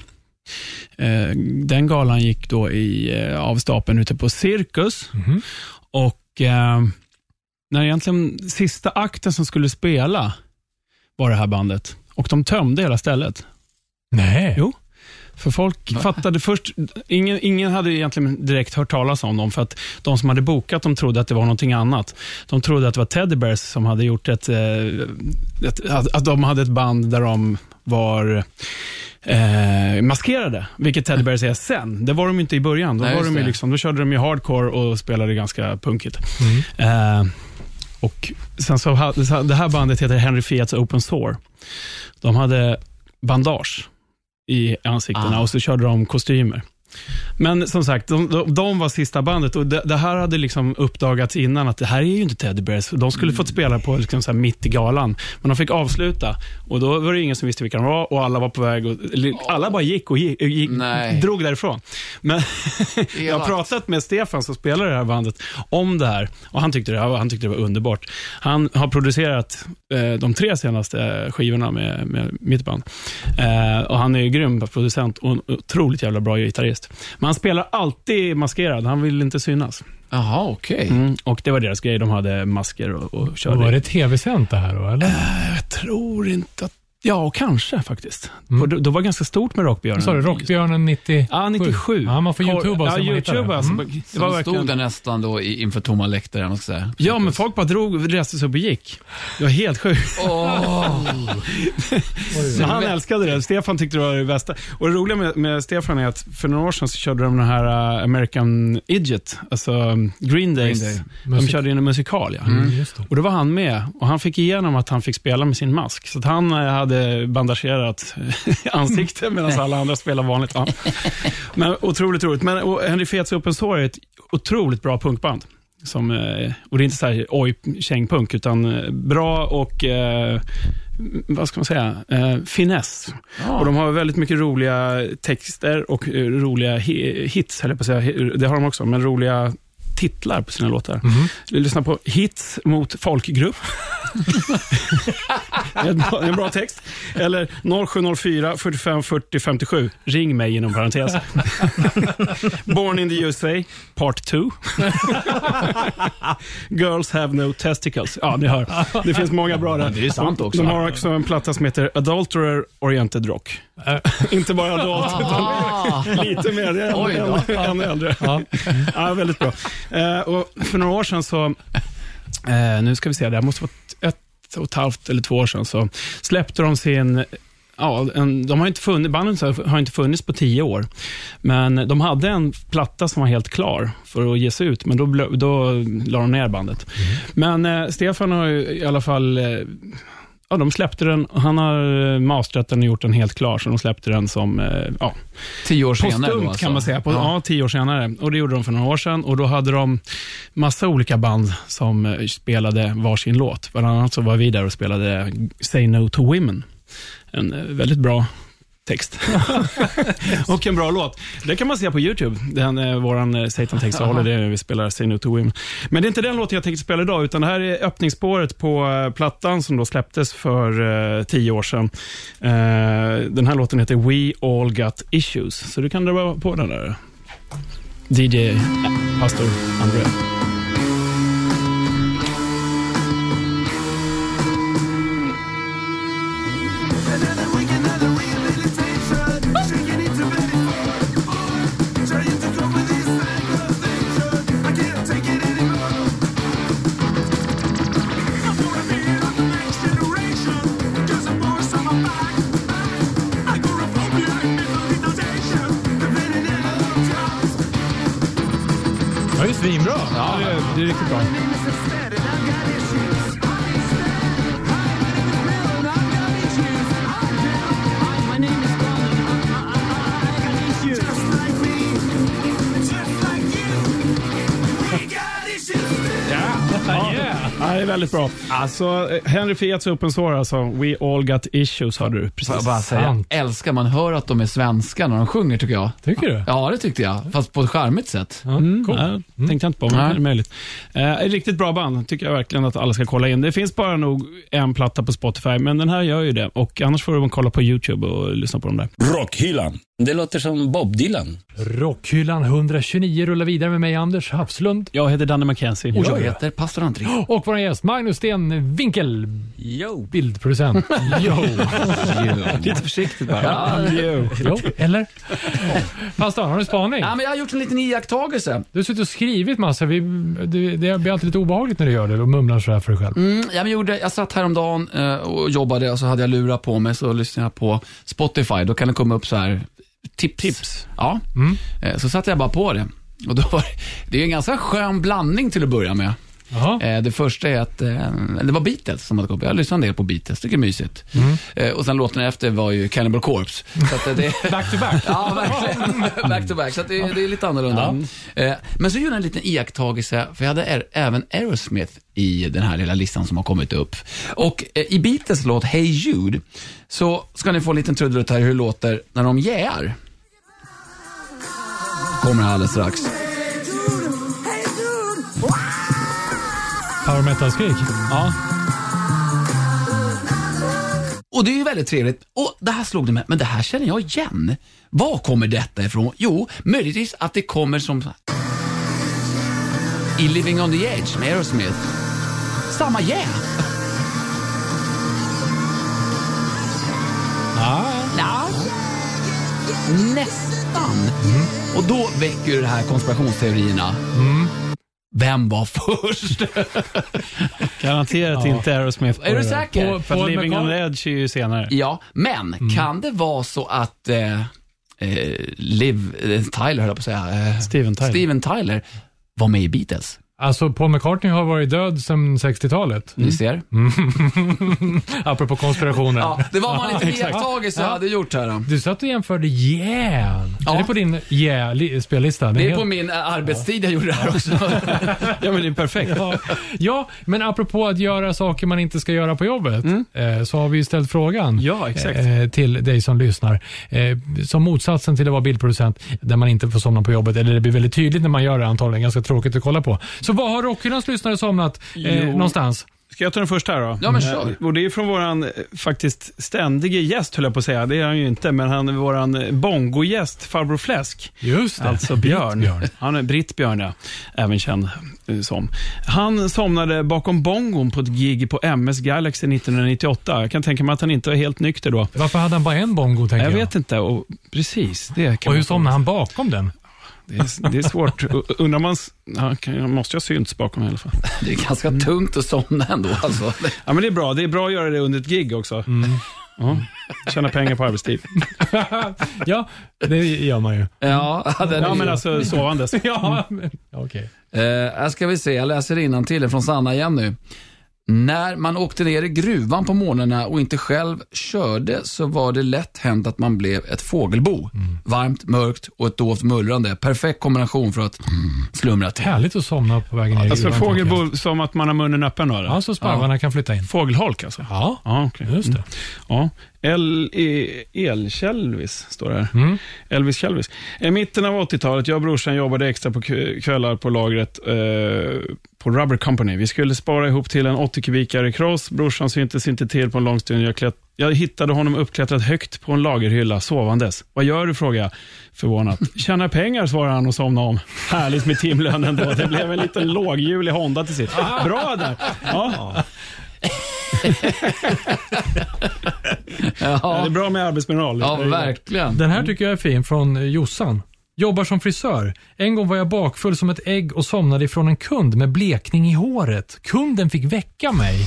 [SPEAKER 2] Eh, den galan gick då i, eh, av stapeln ute på Cirkus.
[SPEAKER 3] Mhm.
[SPEAKER 2] Och eh, när egentligen sista akten som skulle spela var det här bandet. Och de tömde hela stället.
[SPEAKER 3] Nej.
[SPEAKER 2] Jo. För folk fattade först, ingen, ingen hade egentligen direkt hört talas om dem, för att de som hade bokat de trodde att det var någonting annat. De trodde att det var Teddy Bears som hade gjort ett, eh, ett att, att de hade ett band där de var eh, maskerade, vilket Teddy Bears är sen. Det var de inte i början. Då,
[SPEAKER 1] Nej,
[SPEAKER 2] var de ju liksom, då körde de ju hardcore och spelade ganska punkigt.
[SPEAKER 3] Mm.
[SPEAKER 2] Eh, och sen så det här bandet heter Henry Fiats Open Sore. De hade bandage i ansiktena
[SPEAKER 1] Ah.
[SPEAKER 2] och så körde de kostymer. Men som sagt, de, de, var sista bandet och det, det här hade liksom uppdagats innan att det här är ju inte Teddy Bears. De skulle fått spela på liksom så mitt i galan, men de fick avsluta och då var det ingen som visste vilka de var och alla var på väg och, alla bara gick och gick, gick, drog därifrån. Men (laughs) jag har pratat med Stefan som spelar i det här bandet om det här och han tyckte det, han tyckte det var underbart. Han har producerat eh, de tre senaste skivorna med, med mitt band. Eh, och Han är ju grym producent och en otroligt jävla bra gitarrist. Men han spelar alltid maskerad, han vill inte synas.
[SPEAKER 1] Jaha, okej.
[SPEAKER 2] Mm, och det var deras grej, de hade masker och, och körde.
[SPEAKER 3] Var det tv-sänt det här då, eller?
[SPEAKER 2] Jag tror inte att Ja, kanske faktiskt.
[SPEAKER 3] Mm.
[SPEAKER 2] Det, det var ganska stort med Rockbjörnen.
[SPEAKER 3] Sa du Rockbjörnen 90?
[SPEAKER 2] Ja, 97.
[SPEAKER 3] Ja, man får youtuba
[SPEAKER 2] ja, YouTube
[SPEAKER 3] det.
[SPEAKER 2] alltså.
[SPEAKER 3] Mm.
[SPEAKER 2] Det
[SPEAKER 1] Så
[SPEAKER 2] var verkligen...
[SPEAKER 1] stod där nästan då inför tomma läktare, man ska säga.
[SPEAKER 2] Ja, men folk bara drog, reste sig upp och gick. Det var helt sjukt. (laughs) Så han älskade det. Stefan tyckte det var det bästa. Och det roliga med, med Stefan är att för några år sedan så körde de den här uh, American Idiot, alltså um, Green Days.
[SPEAKER 1] Green Day.
[SPEAKER 2] De
[SPEAKER 3] Musik-
[SPEAKER 2] körde in en musikal, ja.
[SPEAKER 3] Mm, det.
[SPEAKER 2] Och då var han med och han fick igenom att han fick spela med sin mask. Så att han eh, hade bandagerat (laughs) ansiktet medan alla andra spelade vanligt. Ja. Men otroligt roligt. Men och Henry Fets Open Source är ett otroligt bra punkband. Som, eh, och det är inte så här oj, kängpunk, utan eh, bra och eh, vad ska man säga, eh, finess. Och de har väldigt mycket roliga texter och eh, roliga hi- hits, jag på att säga. Det har de också, men roliga titlar på sina låtar. Vi lyssnar på Hits mot folkgrupp. (laughs) en, bra, en bra text. Eller 0704 45 40 57. Ring mig inom parentes. (laughs) Born in the USA, part 2. Girls have no testicles. Ja, ni hör. Det finns många bra där.
[SPEAKER 1] det är sant också.
[SPEAKER 2] De har också en platta som heter Adulterer Oriented Rock. Inte bara adult, utan lite mer.
[SPEAKER 1] Då.
[SPEAKER 2] ännu, ännu äldre.
[SPEAKER 3] Ja,
[SPEAKER 2] väldigt bra. Eh, och för några år sedan så, eh, nu ska vi se, det måste vara ett och ett halvt eller två år sedan, så släppte de sin Ja, en, de har inte funnits, bandet har inte funnits på tio år, men de hade en platta som var helt klar för att ges ut, men då, då la de ner bandet. Men eh, Stefan har ju i alla fall eh, ja, de släppte den. Han har eh, masterat den och gjort den helt klar, så de släppte den som eh, ja,
[SPEAKER 1] Tio år senare då, alltså.
[SPEAKER 2] kan man säga. På, ja.
[SPEAKER 1] Ja.
[SPEAKER 2] tio år senare. Och Det gjorde de för några år sedan. Och Då hade de massa olika band som eh, spelade varsin låt. Bland annat så var vi där och spelade Say No To Women. En väldigt bra text. (laughs) och en bra låt. Det kan man se på YouTube. Den, eh, våran eh, Satan Takes All, det vi spelar Say No To Women. Men det är inte den låten jag tänkte spela idag, utan det här är öppningsspåret på eh, plattan som då släpptes för eh, tio år sedan. Eh, den här låten heter We All Got Issues, så du kan dra på den där. DJ eh, Pastor André. Väldigt bra. Alltså, eh, Henry Fiats Open Source, alltså, We All Got Issues, hörde du
[SPEAKER 1] Får
[SPEAKER 2] precis.
[SPEAKER 1] jag bara säga,
[SPEAKER 3] Sant.
[SPEAKER 1] älskar man hör att de är svenska när de sjunger tycker jag.
[SPEAKER 3] Tycker du?
[SPEAKER 1] Ja, det tyckte jag. Fast på ett charmigt sätt.
[SPEAKER 3] Ja,
[SPEAKER 2] Mm,
[SPEAKER 3] cool.
[SPEAKER 2] nej, tänkte jag inte på, men
[SPEAKER 1] Nej.
[SPEAKER 2] det är möjligt. Eh, ett riktigt bra band, tycker jag verkligen att alla ska kolla in. Det finns bara nog en platta på Spotify, men den här gör ju det. Och Annars får du kolla på YouTube och lyssna på dem där.
[SPEAKER 4] Rockhyllan. Det låter som Bob Dylan.
[SPEAKER 3] Rockhyllan 129 rullar vidare med mig, Anders Hafslund.
[SPEAKER 2] Jag heter Danne McKenzie.
[SPEAKER 1] Och jag heter Pastor André.
[SPEAKER 3] Och vår gäst Magnus Sten Winkel,
[SPEAKER 4] Yo.
[SPEAKER 3] bildproducent. (laughs) Jo.
[SPEAKER 2] Lite försiktigt bara.
[SPEAKER 1] Ja.
[SPEAKER 2] Jo.
[SPEAKER 3] jo, eller? Pastor, har du spaning?
[SPEAKER 1] Ja, men jag har gjort en liten iakttagelse.
[SPEAKER 3] Du har suttit och skrivit massa. Vi, det, det blir alltid lite obehagligt när du gör det och mumlar sådär för dig själv.
[SPEAKER 1] Mm, jag, men gjorde, jag satt häromdagen eh, och jobbade och så hade jag lurat på mig så lyssnade jag på Spotify. Då kan det komma upp så här tips.
[SPEAKER 2] Tips.
[SPEAKER 1] Ja,
[SPEAKER 3] Mm.
[SPEAKER 1] eh, så satte jag bara på det. Och då var det, det är en ganska skön blandning till att börja med. Eh, det första är att eh, det var Beatles som hade kommit. Jag lyssnade en del på Beatles, tycker det är mysigt. Eh, och sen låten efter var ju Cannibal Corpse. Så eh, det, (laughs)
[SPEAKER 3] Back to back. (laughs)
[SPEAKER 1] Ja, verkligen. (laughs) Back to back. Så det, det är lite annorlunda. Eh, Men så gjorde jag en liten iakttagelse, för jag hade är, även Aerosmith i den här lilla listan som har kommit upp. Och eh, i Beatles låt Hey Jude, så ska ni få en liten trudelutt här hur det låter när de jäar. Kommer här alldeles strax.
[SPEAKER 3] Power metal-skrik.
[SPEAKER 2] Ja.
[SPEAKER 1] Och det är ju väldigt trevligt. Och det här slog det mig, men det här känner jag igen. Var kommer detta ifrån? Jo, möjligtvis att det kommer som i Living on the Edge med Aerosmith. Samma yeah. Ja. Nästan. Och då väcker det här konspirationsteorierna. Vem var först? (laughs)
[SPEAKER 2] Garanterat
[SPEAKER 3] Ja.
[SPEAKER 2] inte Aerosmith.
[SPEAKER 1] Är du säker?
[SPEAKER 3] På-
[SPEAKER 2] För
[SPEAKER 3] på
[SPEAKER 2] att Living on the Edge är ju senare.
[SPEAKER 1] Ja, men kan det vara så att eh, eh, Liv eh, Tyler, höll jag på att säga, eh,
[SPEAKER 2] Steven Tyler.
[SPEAKER 1] Steven Tyler var med i Beatles?
[SPEAKER 3] Alltså, Paul McCartney har varit död sedan 60-talet.
[SPEAKER 1] Ni ser? (laughs)
[SPEAKER 3] Apropå konspirationer.
[SPEAKER 1] Ja, det var man lite iakttagelse jag hade gjort här. Då.
[SPEAKER 3] Du satt och jämförde Yeah.
[SPEAKER 1] Ja.
[SPEAKER 3] Är det på din Yeah-spellista?
[SPEAKER 1] Det är på min eh, arbetstid jag gjorde det här också. (laughs)
[SPEAKER 2] Ja, men det är perfekt.
[SPEAKER 3] Ja, ja, men apropå att göra saker man inte ska göra på jobbet, eh, så har vi ju ställt frågan
[SPEAKER 2] Mm. Ja, exakt.
[SPEAKER 3] eh, till dig som lyssnar. Som motsatsen till att vara bildproducent, där man inte får somna på jobbet, eller det blir väldigt tydligt när man gör det antagligen, ganska tråkigt att kolla på. Så vad har Rockhyllans lyssnare somnat eh, någonstans?
[SPEAKER 2] Ska jag ta den första här då?
[SPEAKER 1] Ja, men kör.
[SPEAKER 2] Eh, Och det är från våran eh, faktiskt ständige gäst, höll jag på att säga. Det är han ju inte, men han är våran eh, bongogäst, farbror Fläsk.
[SPEAKER 3] Just det.
[SPEAKER 2] Alltså Björn.
[SPEAKER 3] Björn.
[SPEAKER 2] Han är Britt Björn, ja. Även känd som. Han somnade bakom bongon på ett gig på MS Galaxy 1998. Jag kan tänka mig att han inte var helt nykter då.
[SPEAKER 3] Varför hade han bara en bongo, tänker
[SPEAKER 2] Jag
[SPEAKER 3] jag?
[SPEAKER 2] vet inte. Och precis, det kan
[SPEAKER 3] Och hur somnade han bakom den?
[SPEAKER 2] Det är, det är svårt. Undrar man... Ja, kan- jag måste ju ha synts bakom i alla fall.
[SPEAKER 1] Det är ganska tungt att somna ändå. Alltså.
[SPEAKER 2] Ja, men det är bra. Det är bra att göra det under ett gig också. Ja. Tjäna pengar på arbetstid. (laughs)
[SPEAKER 3] ja, det gör man ju.
[SPEAKER 1] Ja,
[SPEAKER 2] Ja,
[SPEAKER 1] ju-
[SPEAKER 2] men alltså sovandes. (laughs)
[SPEAKER 3] Ja, men, okej.
[SPEAKER 1] Eh, här ska vi se, jag läser innantill från Sanna igen nu. När man åkte ner i gruvan på morgnarna och inte själv körde så var det lätt hänt att man blev ett fågelbo. Varmt, mörkt och ett dovt mullrande. Perfekt kombination för att slumra till.
[SPEAKER 3] Härligt att somna på vägen ner i
[SPEAKER 2] Alltså
[SPEAKER 3] gruvan, jag.
[SPEAKER 2] fågelbo som att man har munnen öppen då? eller?
[SPEAKER 3] Ja, så sparvarna kan flytta in.
[SPEAKER 2] Fågelholk alltså?
[SPEAKER 3] Ja,
[SPEAKER 2] Ja, okej.
[SPEAKER 3] just det.
[SPEAKER 2] Ja. El, e, El-Kälvis står det här.
[SPEAKER 3] Mm.
[SPEAKER 2] Elvis Kälvis. I mitten av 80-talet, jag och brorsan jobbade extra på kvällar på lagret eh, på Rubber Company. Vi skulle spara ihop till en 80 kubikare cross. Brorsan syntes inte till på en lång stund. Jag, klätt, jag hittade honom uppklättrat högt på en lagerhylla, sovandes. Vad gör du, frågade jag förvånat. (laughs) Tjänar pengar, svarade han och somnade om. Härligt med timlön ändå. Det blev en liten låghjulig Honda till sist. Bra där. Ja. Ja, det är bra med arbetsmoral.
[SPEAKER 1] Ja, verkligen.
[SPEAKER 3] Den här tycker jag är fin från eh, Jossan. Jobbar som frisör. En gång var jag bakfull som ett ägg och somnade ifrån en kund med blekning i håret. Kunden fick väcka mig.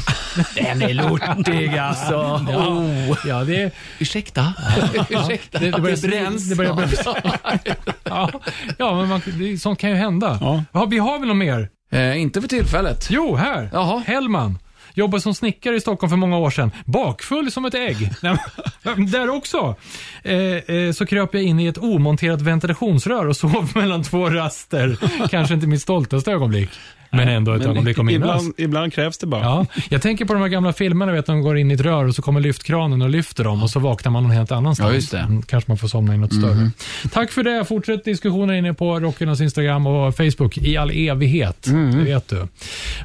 [SPEAKER 3] Den är lortig alltså. Ja, ja det, är-
[SPEAKER 1] Ursäkta? (laughs) Ursäkta?
[SPEAKER 3] det, det börjar,
[SPEAKER 1] Att bränns.
[SPEAKER 3] det börjar, (laughs) ja, ja, men man, det, sånt kan ju hända.
[SPEAKER 2] Ja.
[SPEAKER 3] Ja, vi har väl något mer?
[SPEAKER 1] Eh, inte för tillfället.
[SPEAKER 3] Jo, här.
[SPEAKER 1] Jaha.
[SPEAKER 3] Hellman. Jobbade som snickare i Stockholm för många år sedan. Bakfull som ett ägg. (laughs) (laughs) Där också. Eh, eh, så kröp jag in i ett omonterat ventilationsrör och sov (laughs) mellan två raster. Kanske inte mitt stoltaste ögonblick. Men ändå ett
[SPEAKER 2] Men
[SPEAKER 3] ögonblick att minnas.
[SPEAKER 2] ibland, ibland krävs det bara.
[SPEAKER 3] Ja, jag tänker på de här gamla filmerna, vet, de går in i ett rör och så kommer lyftkranen och lyfter dem och så vaknar man någon helt annanstans.
[SPEAKER 1] Ja, just det.
[SPEAKER 3] Mm, kanske man får somna i något större. Tack för det. Fortsätt diskussionen inne på Rockernas Instagram och Facebook i all evighet. Det vet du.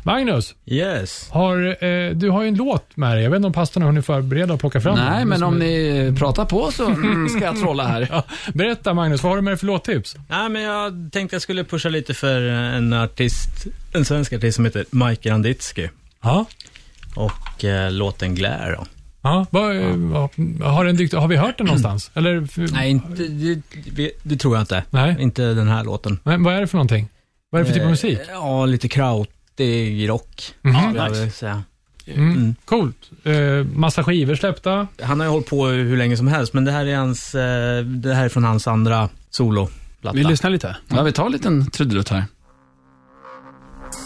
[SPEAKER 3] Magnus,
[SPEAKER 5] Yes.
[SPEAKER 3] har, eh, du har ju en låt med dig. Jag vet inte om pastorn har hunnit förbereda och plocka fram.
[SPEAKER 1] Nej, men om
[SPEAKER 3] är-
[SPEAKER 1] ni pratar på så (laughs) mm, ska jag trolla här.
[SPEAKER 3] Ja, berätta Magnus, vad har du med dig för låttips?
[SPEAKER 5] Nej, men jag tänkte jag skulle pusha lite för en artist, en svensk artist som heter Mike Granditsky.
[SPEAKER 3] Ja.
[SPEAKER 5] Och eh, låten Glare då.
[SPEAKER 3] Ja, vad, vad- har, den dykt, har vi hört den någonstans? (clears throat) Eller,
[SPEAKER 5] Nej, inte, det, det, tror jag inte.
[SPEAKER 3] Nej.
[SPEAKER 5] Inte den här låten.
[SPEAKER 3] Men vad är det för någonting? Vad är det för typ av
[SPEAKER 5] Eh,
[SPEAKER 3] musik?
[SPEAKER 5] Ja, lite krautig rock. Skulle jag vilja säga.
[SPEAKER 3] Mm.
[SPEAKER 5] Mm.
[SPEAKER 3] Coolt. Eh, massa skivor släppta.
[SPEAKER 5] Han har ju hållit på hur länge som helst, men det här är, hans, eh, det här är från hans andra soloplatta.
[SPEAKER 2] Vi lyssnar lite.
[SPEAKER 1] Ja, vi tar en liten trudelutt här.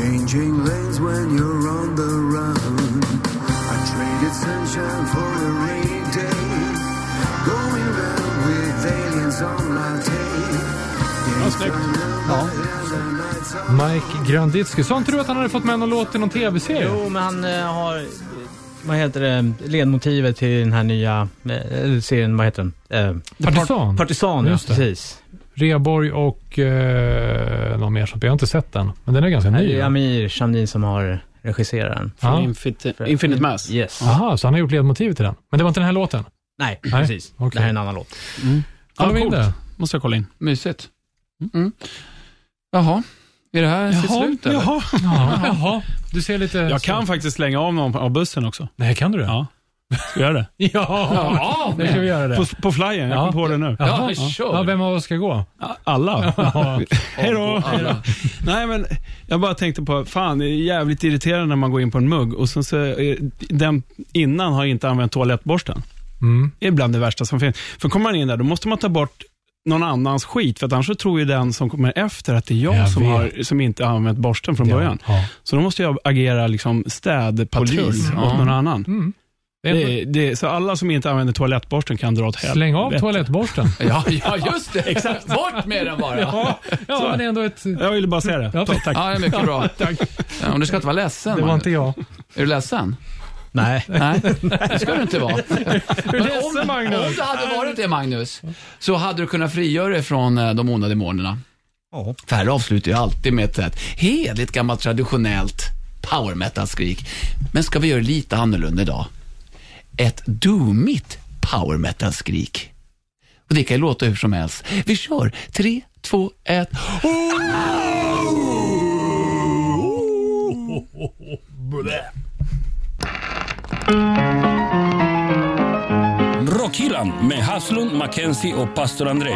[SPEAKER 6] Changing lanes when you're on the run. I traded sunshine for a rainy day. Going round with aliens on my
[SPEAKER 2] snyggt.
[SPEAKER 1] Ja.
[SPEAKER 3] Mike Granditsky. Sa inte du att han hade fått med någon låt i någon tv-serie?
[SPEAKER 5] Jo, men han eh, har, vad heter det, ledmotivet till den här nya eh, serien, vad heter den? Eh,
[SPEAKER 3] Partisan.
[SPEAKER 5] Partisan, ja,
[SPEAKER 3] Just det.
[SPEAKER 5] precis.
[SPEAKER 3] Reborg och eh, någon mer. Jag har inte sett den, men den är ganska
[SPEAKER 5] Det
[SPEAKER 3] ny.
[SPEAKER 5] är
[SPEAKER 3] va?
[SPEAKER 5] Amir Shamdin som har regisserat den.
[SPEAKER 3] Ja.
[SPEAKER 2] Från Infinite, Infinite Mass.
[SPEAKER 5] Yes.
[SPEAKER 3] Jaha, så han har gjort ledmotivet till den. Men det var inte den här låten?
[SPEAKER 5] Nej,
[SPEAKER 3] Nej,
[SPEAKER 5] precis.
[SPEAKER 3] okej.
[SPEAKER 5] Det här är en annan låt.
[SPEAKER 3] Ja,
[SPEAKER 2] Ja,
[SPEAKER 3] vi in
[SPEAKER 2] coolt.
[SPEAKER 3] det.
[SPEAKER 2] Måste jag kolla in.
[SPEAKER 1] Mysigt. Mm. Jaha, är det här sitt slut eller?
[SPEAKER 2] jaha. (laughs)
[SPEAKER 3] Ja, jaha, du ser lite...
[SPEAKER 2] Jag kan faktiskt slänga av någon av bussen också.
[SPEAKER 3] Nej, kan du det?
[SPEAKER 2] Ja. Ska jag göra det? (laughs)
[SPEAKER 3] Ja,
[SPEAKER 1] Ja,
[SPEAKER 3] nu ska vi göra det.
[SPEAKER 2] På, på flyern, jag
[SPEAKER 3] Ja.
[SPEAKER 2] kom på det nu.
[SPEAKER 3] Jaha.
[SPEAKER 1] Ja, kör.
[SPEAKER 3] Ja, vem av oss ska gå?
[SPEAKER 2] Alla.
[SPEAKER 3] Ja. (laughs)
[SPEAKER 2] Hej då! Nej, men jag bara tänkte på, fan det är jävligt irriterande när man går in på en mugg och sen så är den innan har inte använt toalettborsten.
[SPEAKER 3] Mm.
[SPEAKER 2] Det är bland det värsta som finns. För kommer man in där, då måste man ta bort någon annans skit, för att annars så tror ju den som kommer efter att det är jag,
[SPEAKER 3] Jag
[SPEAKER 2] som, har, som inte har använt borsten från början.
[SPEAKER 3] Ja.
[SPEAKER 2] Så då måste jag agera liksom städpatrull åt
[SPEAKER 1] ja.
[SPEAKER 2] någon annan.
[SPEAKER 3] Mm. Det
[SPEAKER 2] Det,
[SPEAKER 3] är-
[SPEAKER 2] är- det, är- så alla som inte använder toalettborsten kan dra åt helvete.
[SPEAKER 3] Släng av toalettborsten. (laughs)
[SPEAKER 1] Ja, ja, just det. Exakt. Bort med den bara. Ja,
[SPEAKER 3] Ja, ja men ändå ett...
[SPEAKER 2] Jag ville bara säga det.
[SPEAKER 3] Ja.
[SPEAKER 2] Ta- Tack.
[SPEAKER 1] är mycket bra. (laughs) Ja, och du ska inte vara ledsen.
[SPEAKER 3] Det var
[SPEAKER 1] Magnus.
[SPEAKER 3] inte jag.
[SPEAKER 1] Är du ledsen?
[SPEAKER 5] Nej.
[SPEAKER 1] Nej, (laughs) det ska du inte vara.
[SPEAKER 3] Du ledsen
[SPEAKER 1] Om
[SPEAKER 3] Magnus?
[SPEAKER 1] du hade varit det, Magnus, så hade du kunnat frigöra dig från eh, de onda demonerna.
[SPEAKER 5] Ja.
[SPEAKER 1] Per avslutar ju alltid med ett hederligt gammalt traditionellt power metal-skrik. Men ska vi göra det lite annorlunda idag? ett doomigt power metal-skrik. Och det kan ju låta hur som helst. Vi kör. Tre, två, ett.
[SPEAKER 4] Rockhyllan med Haslund, Mackenzie och pastor André.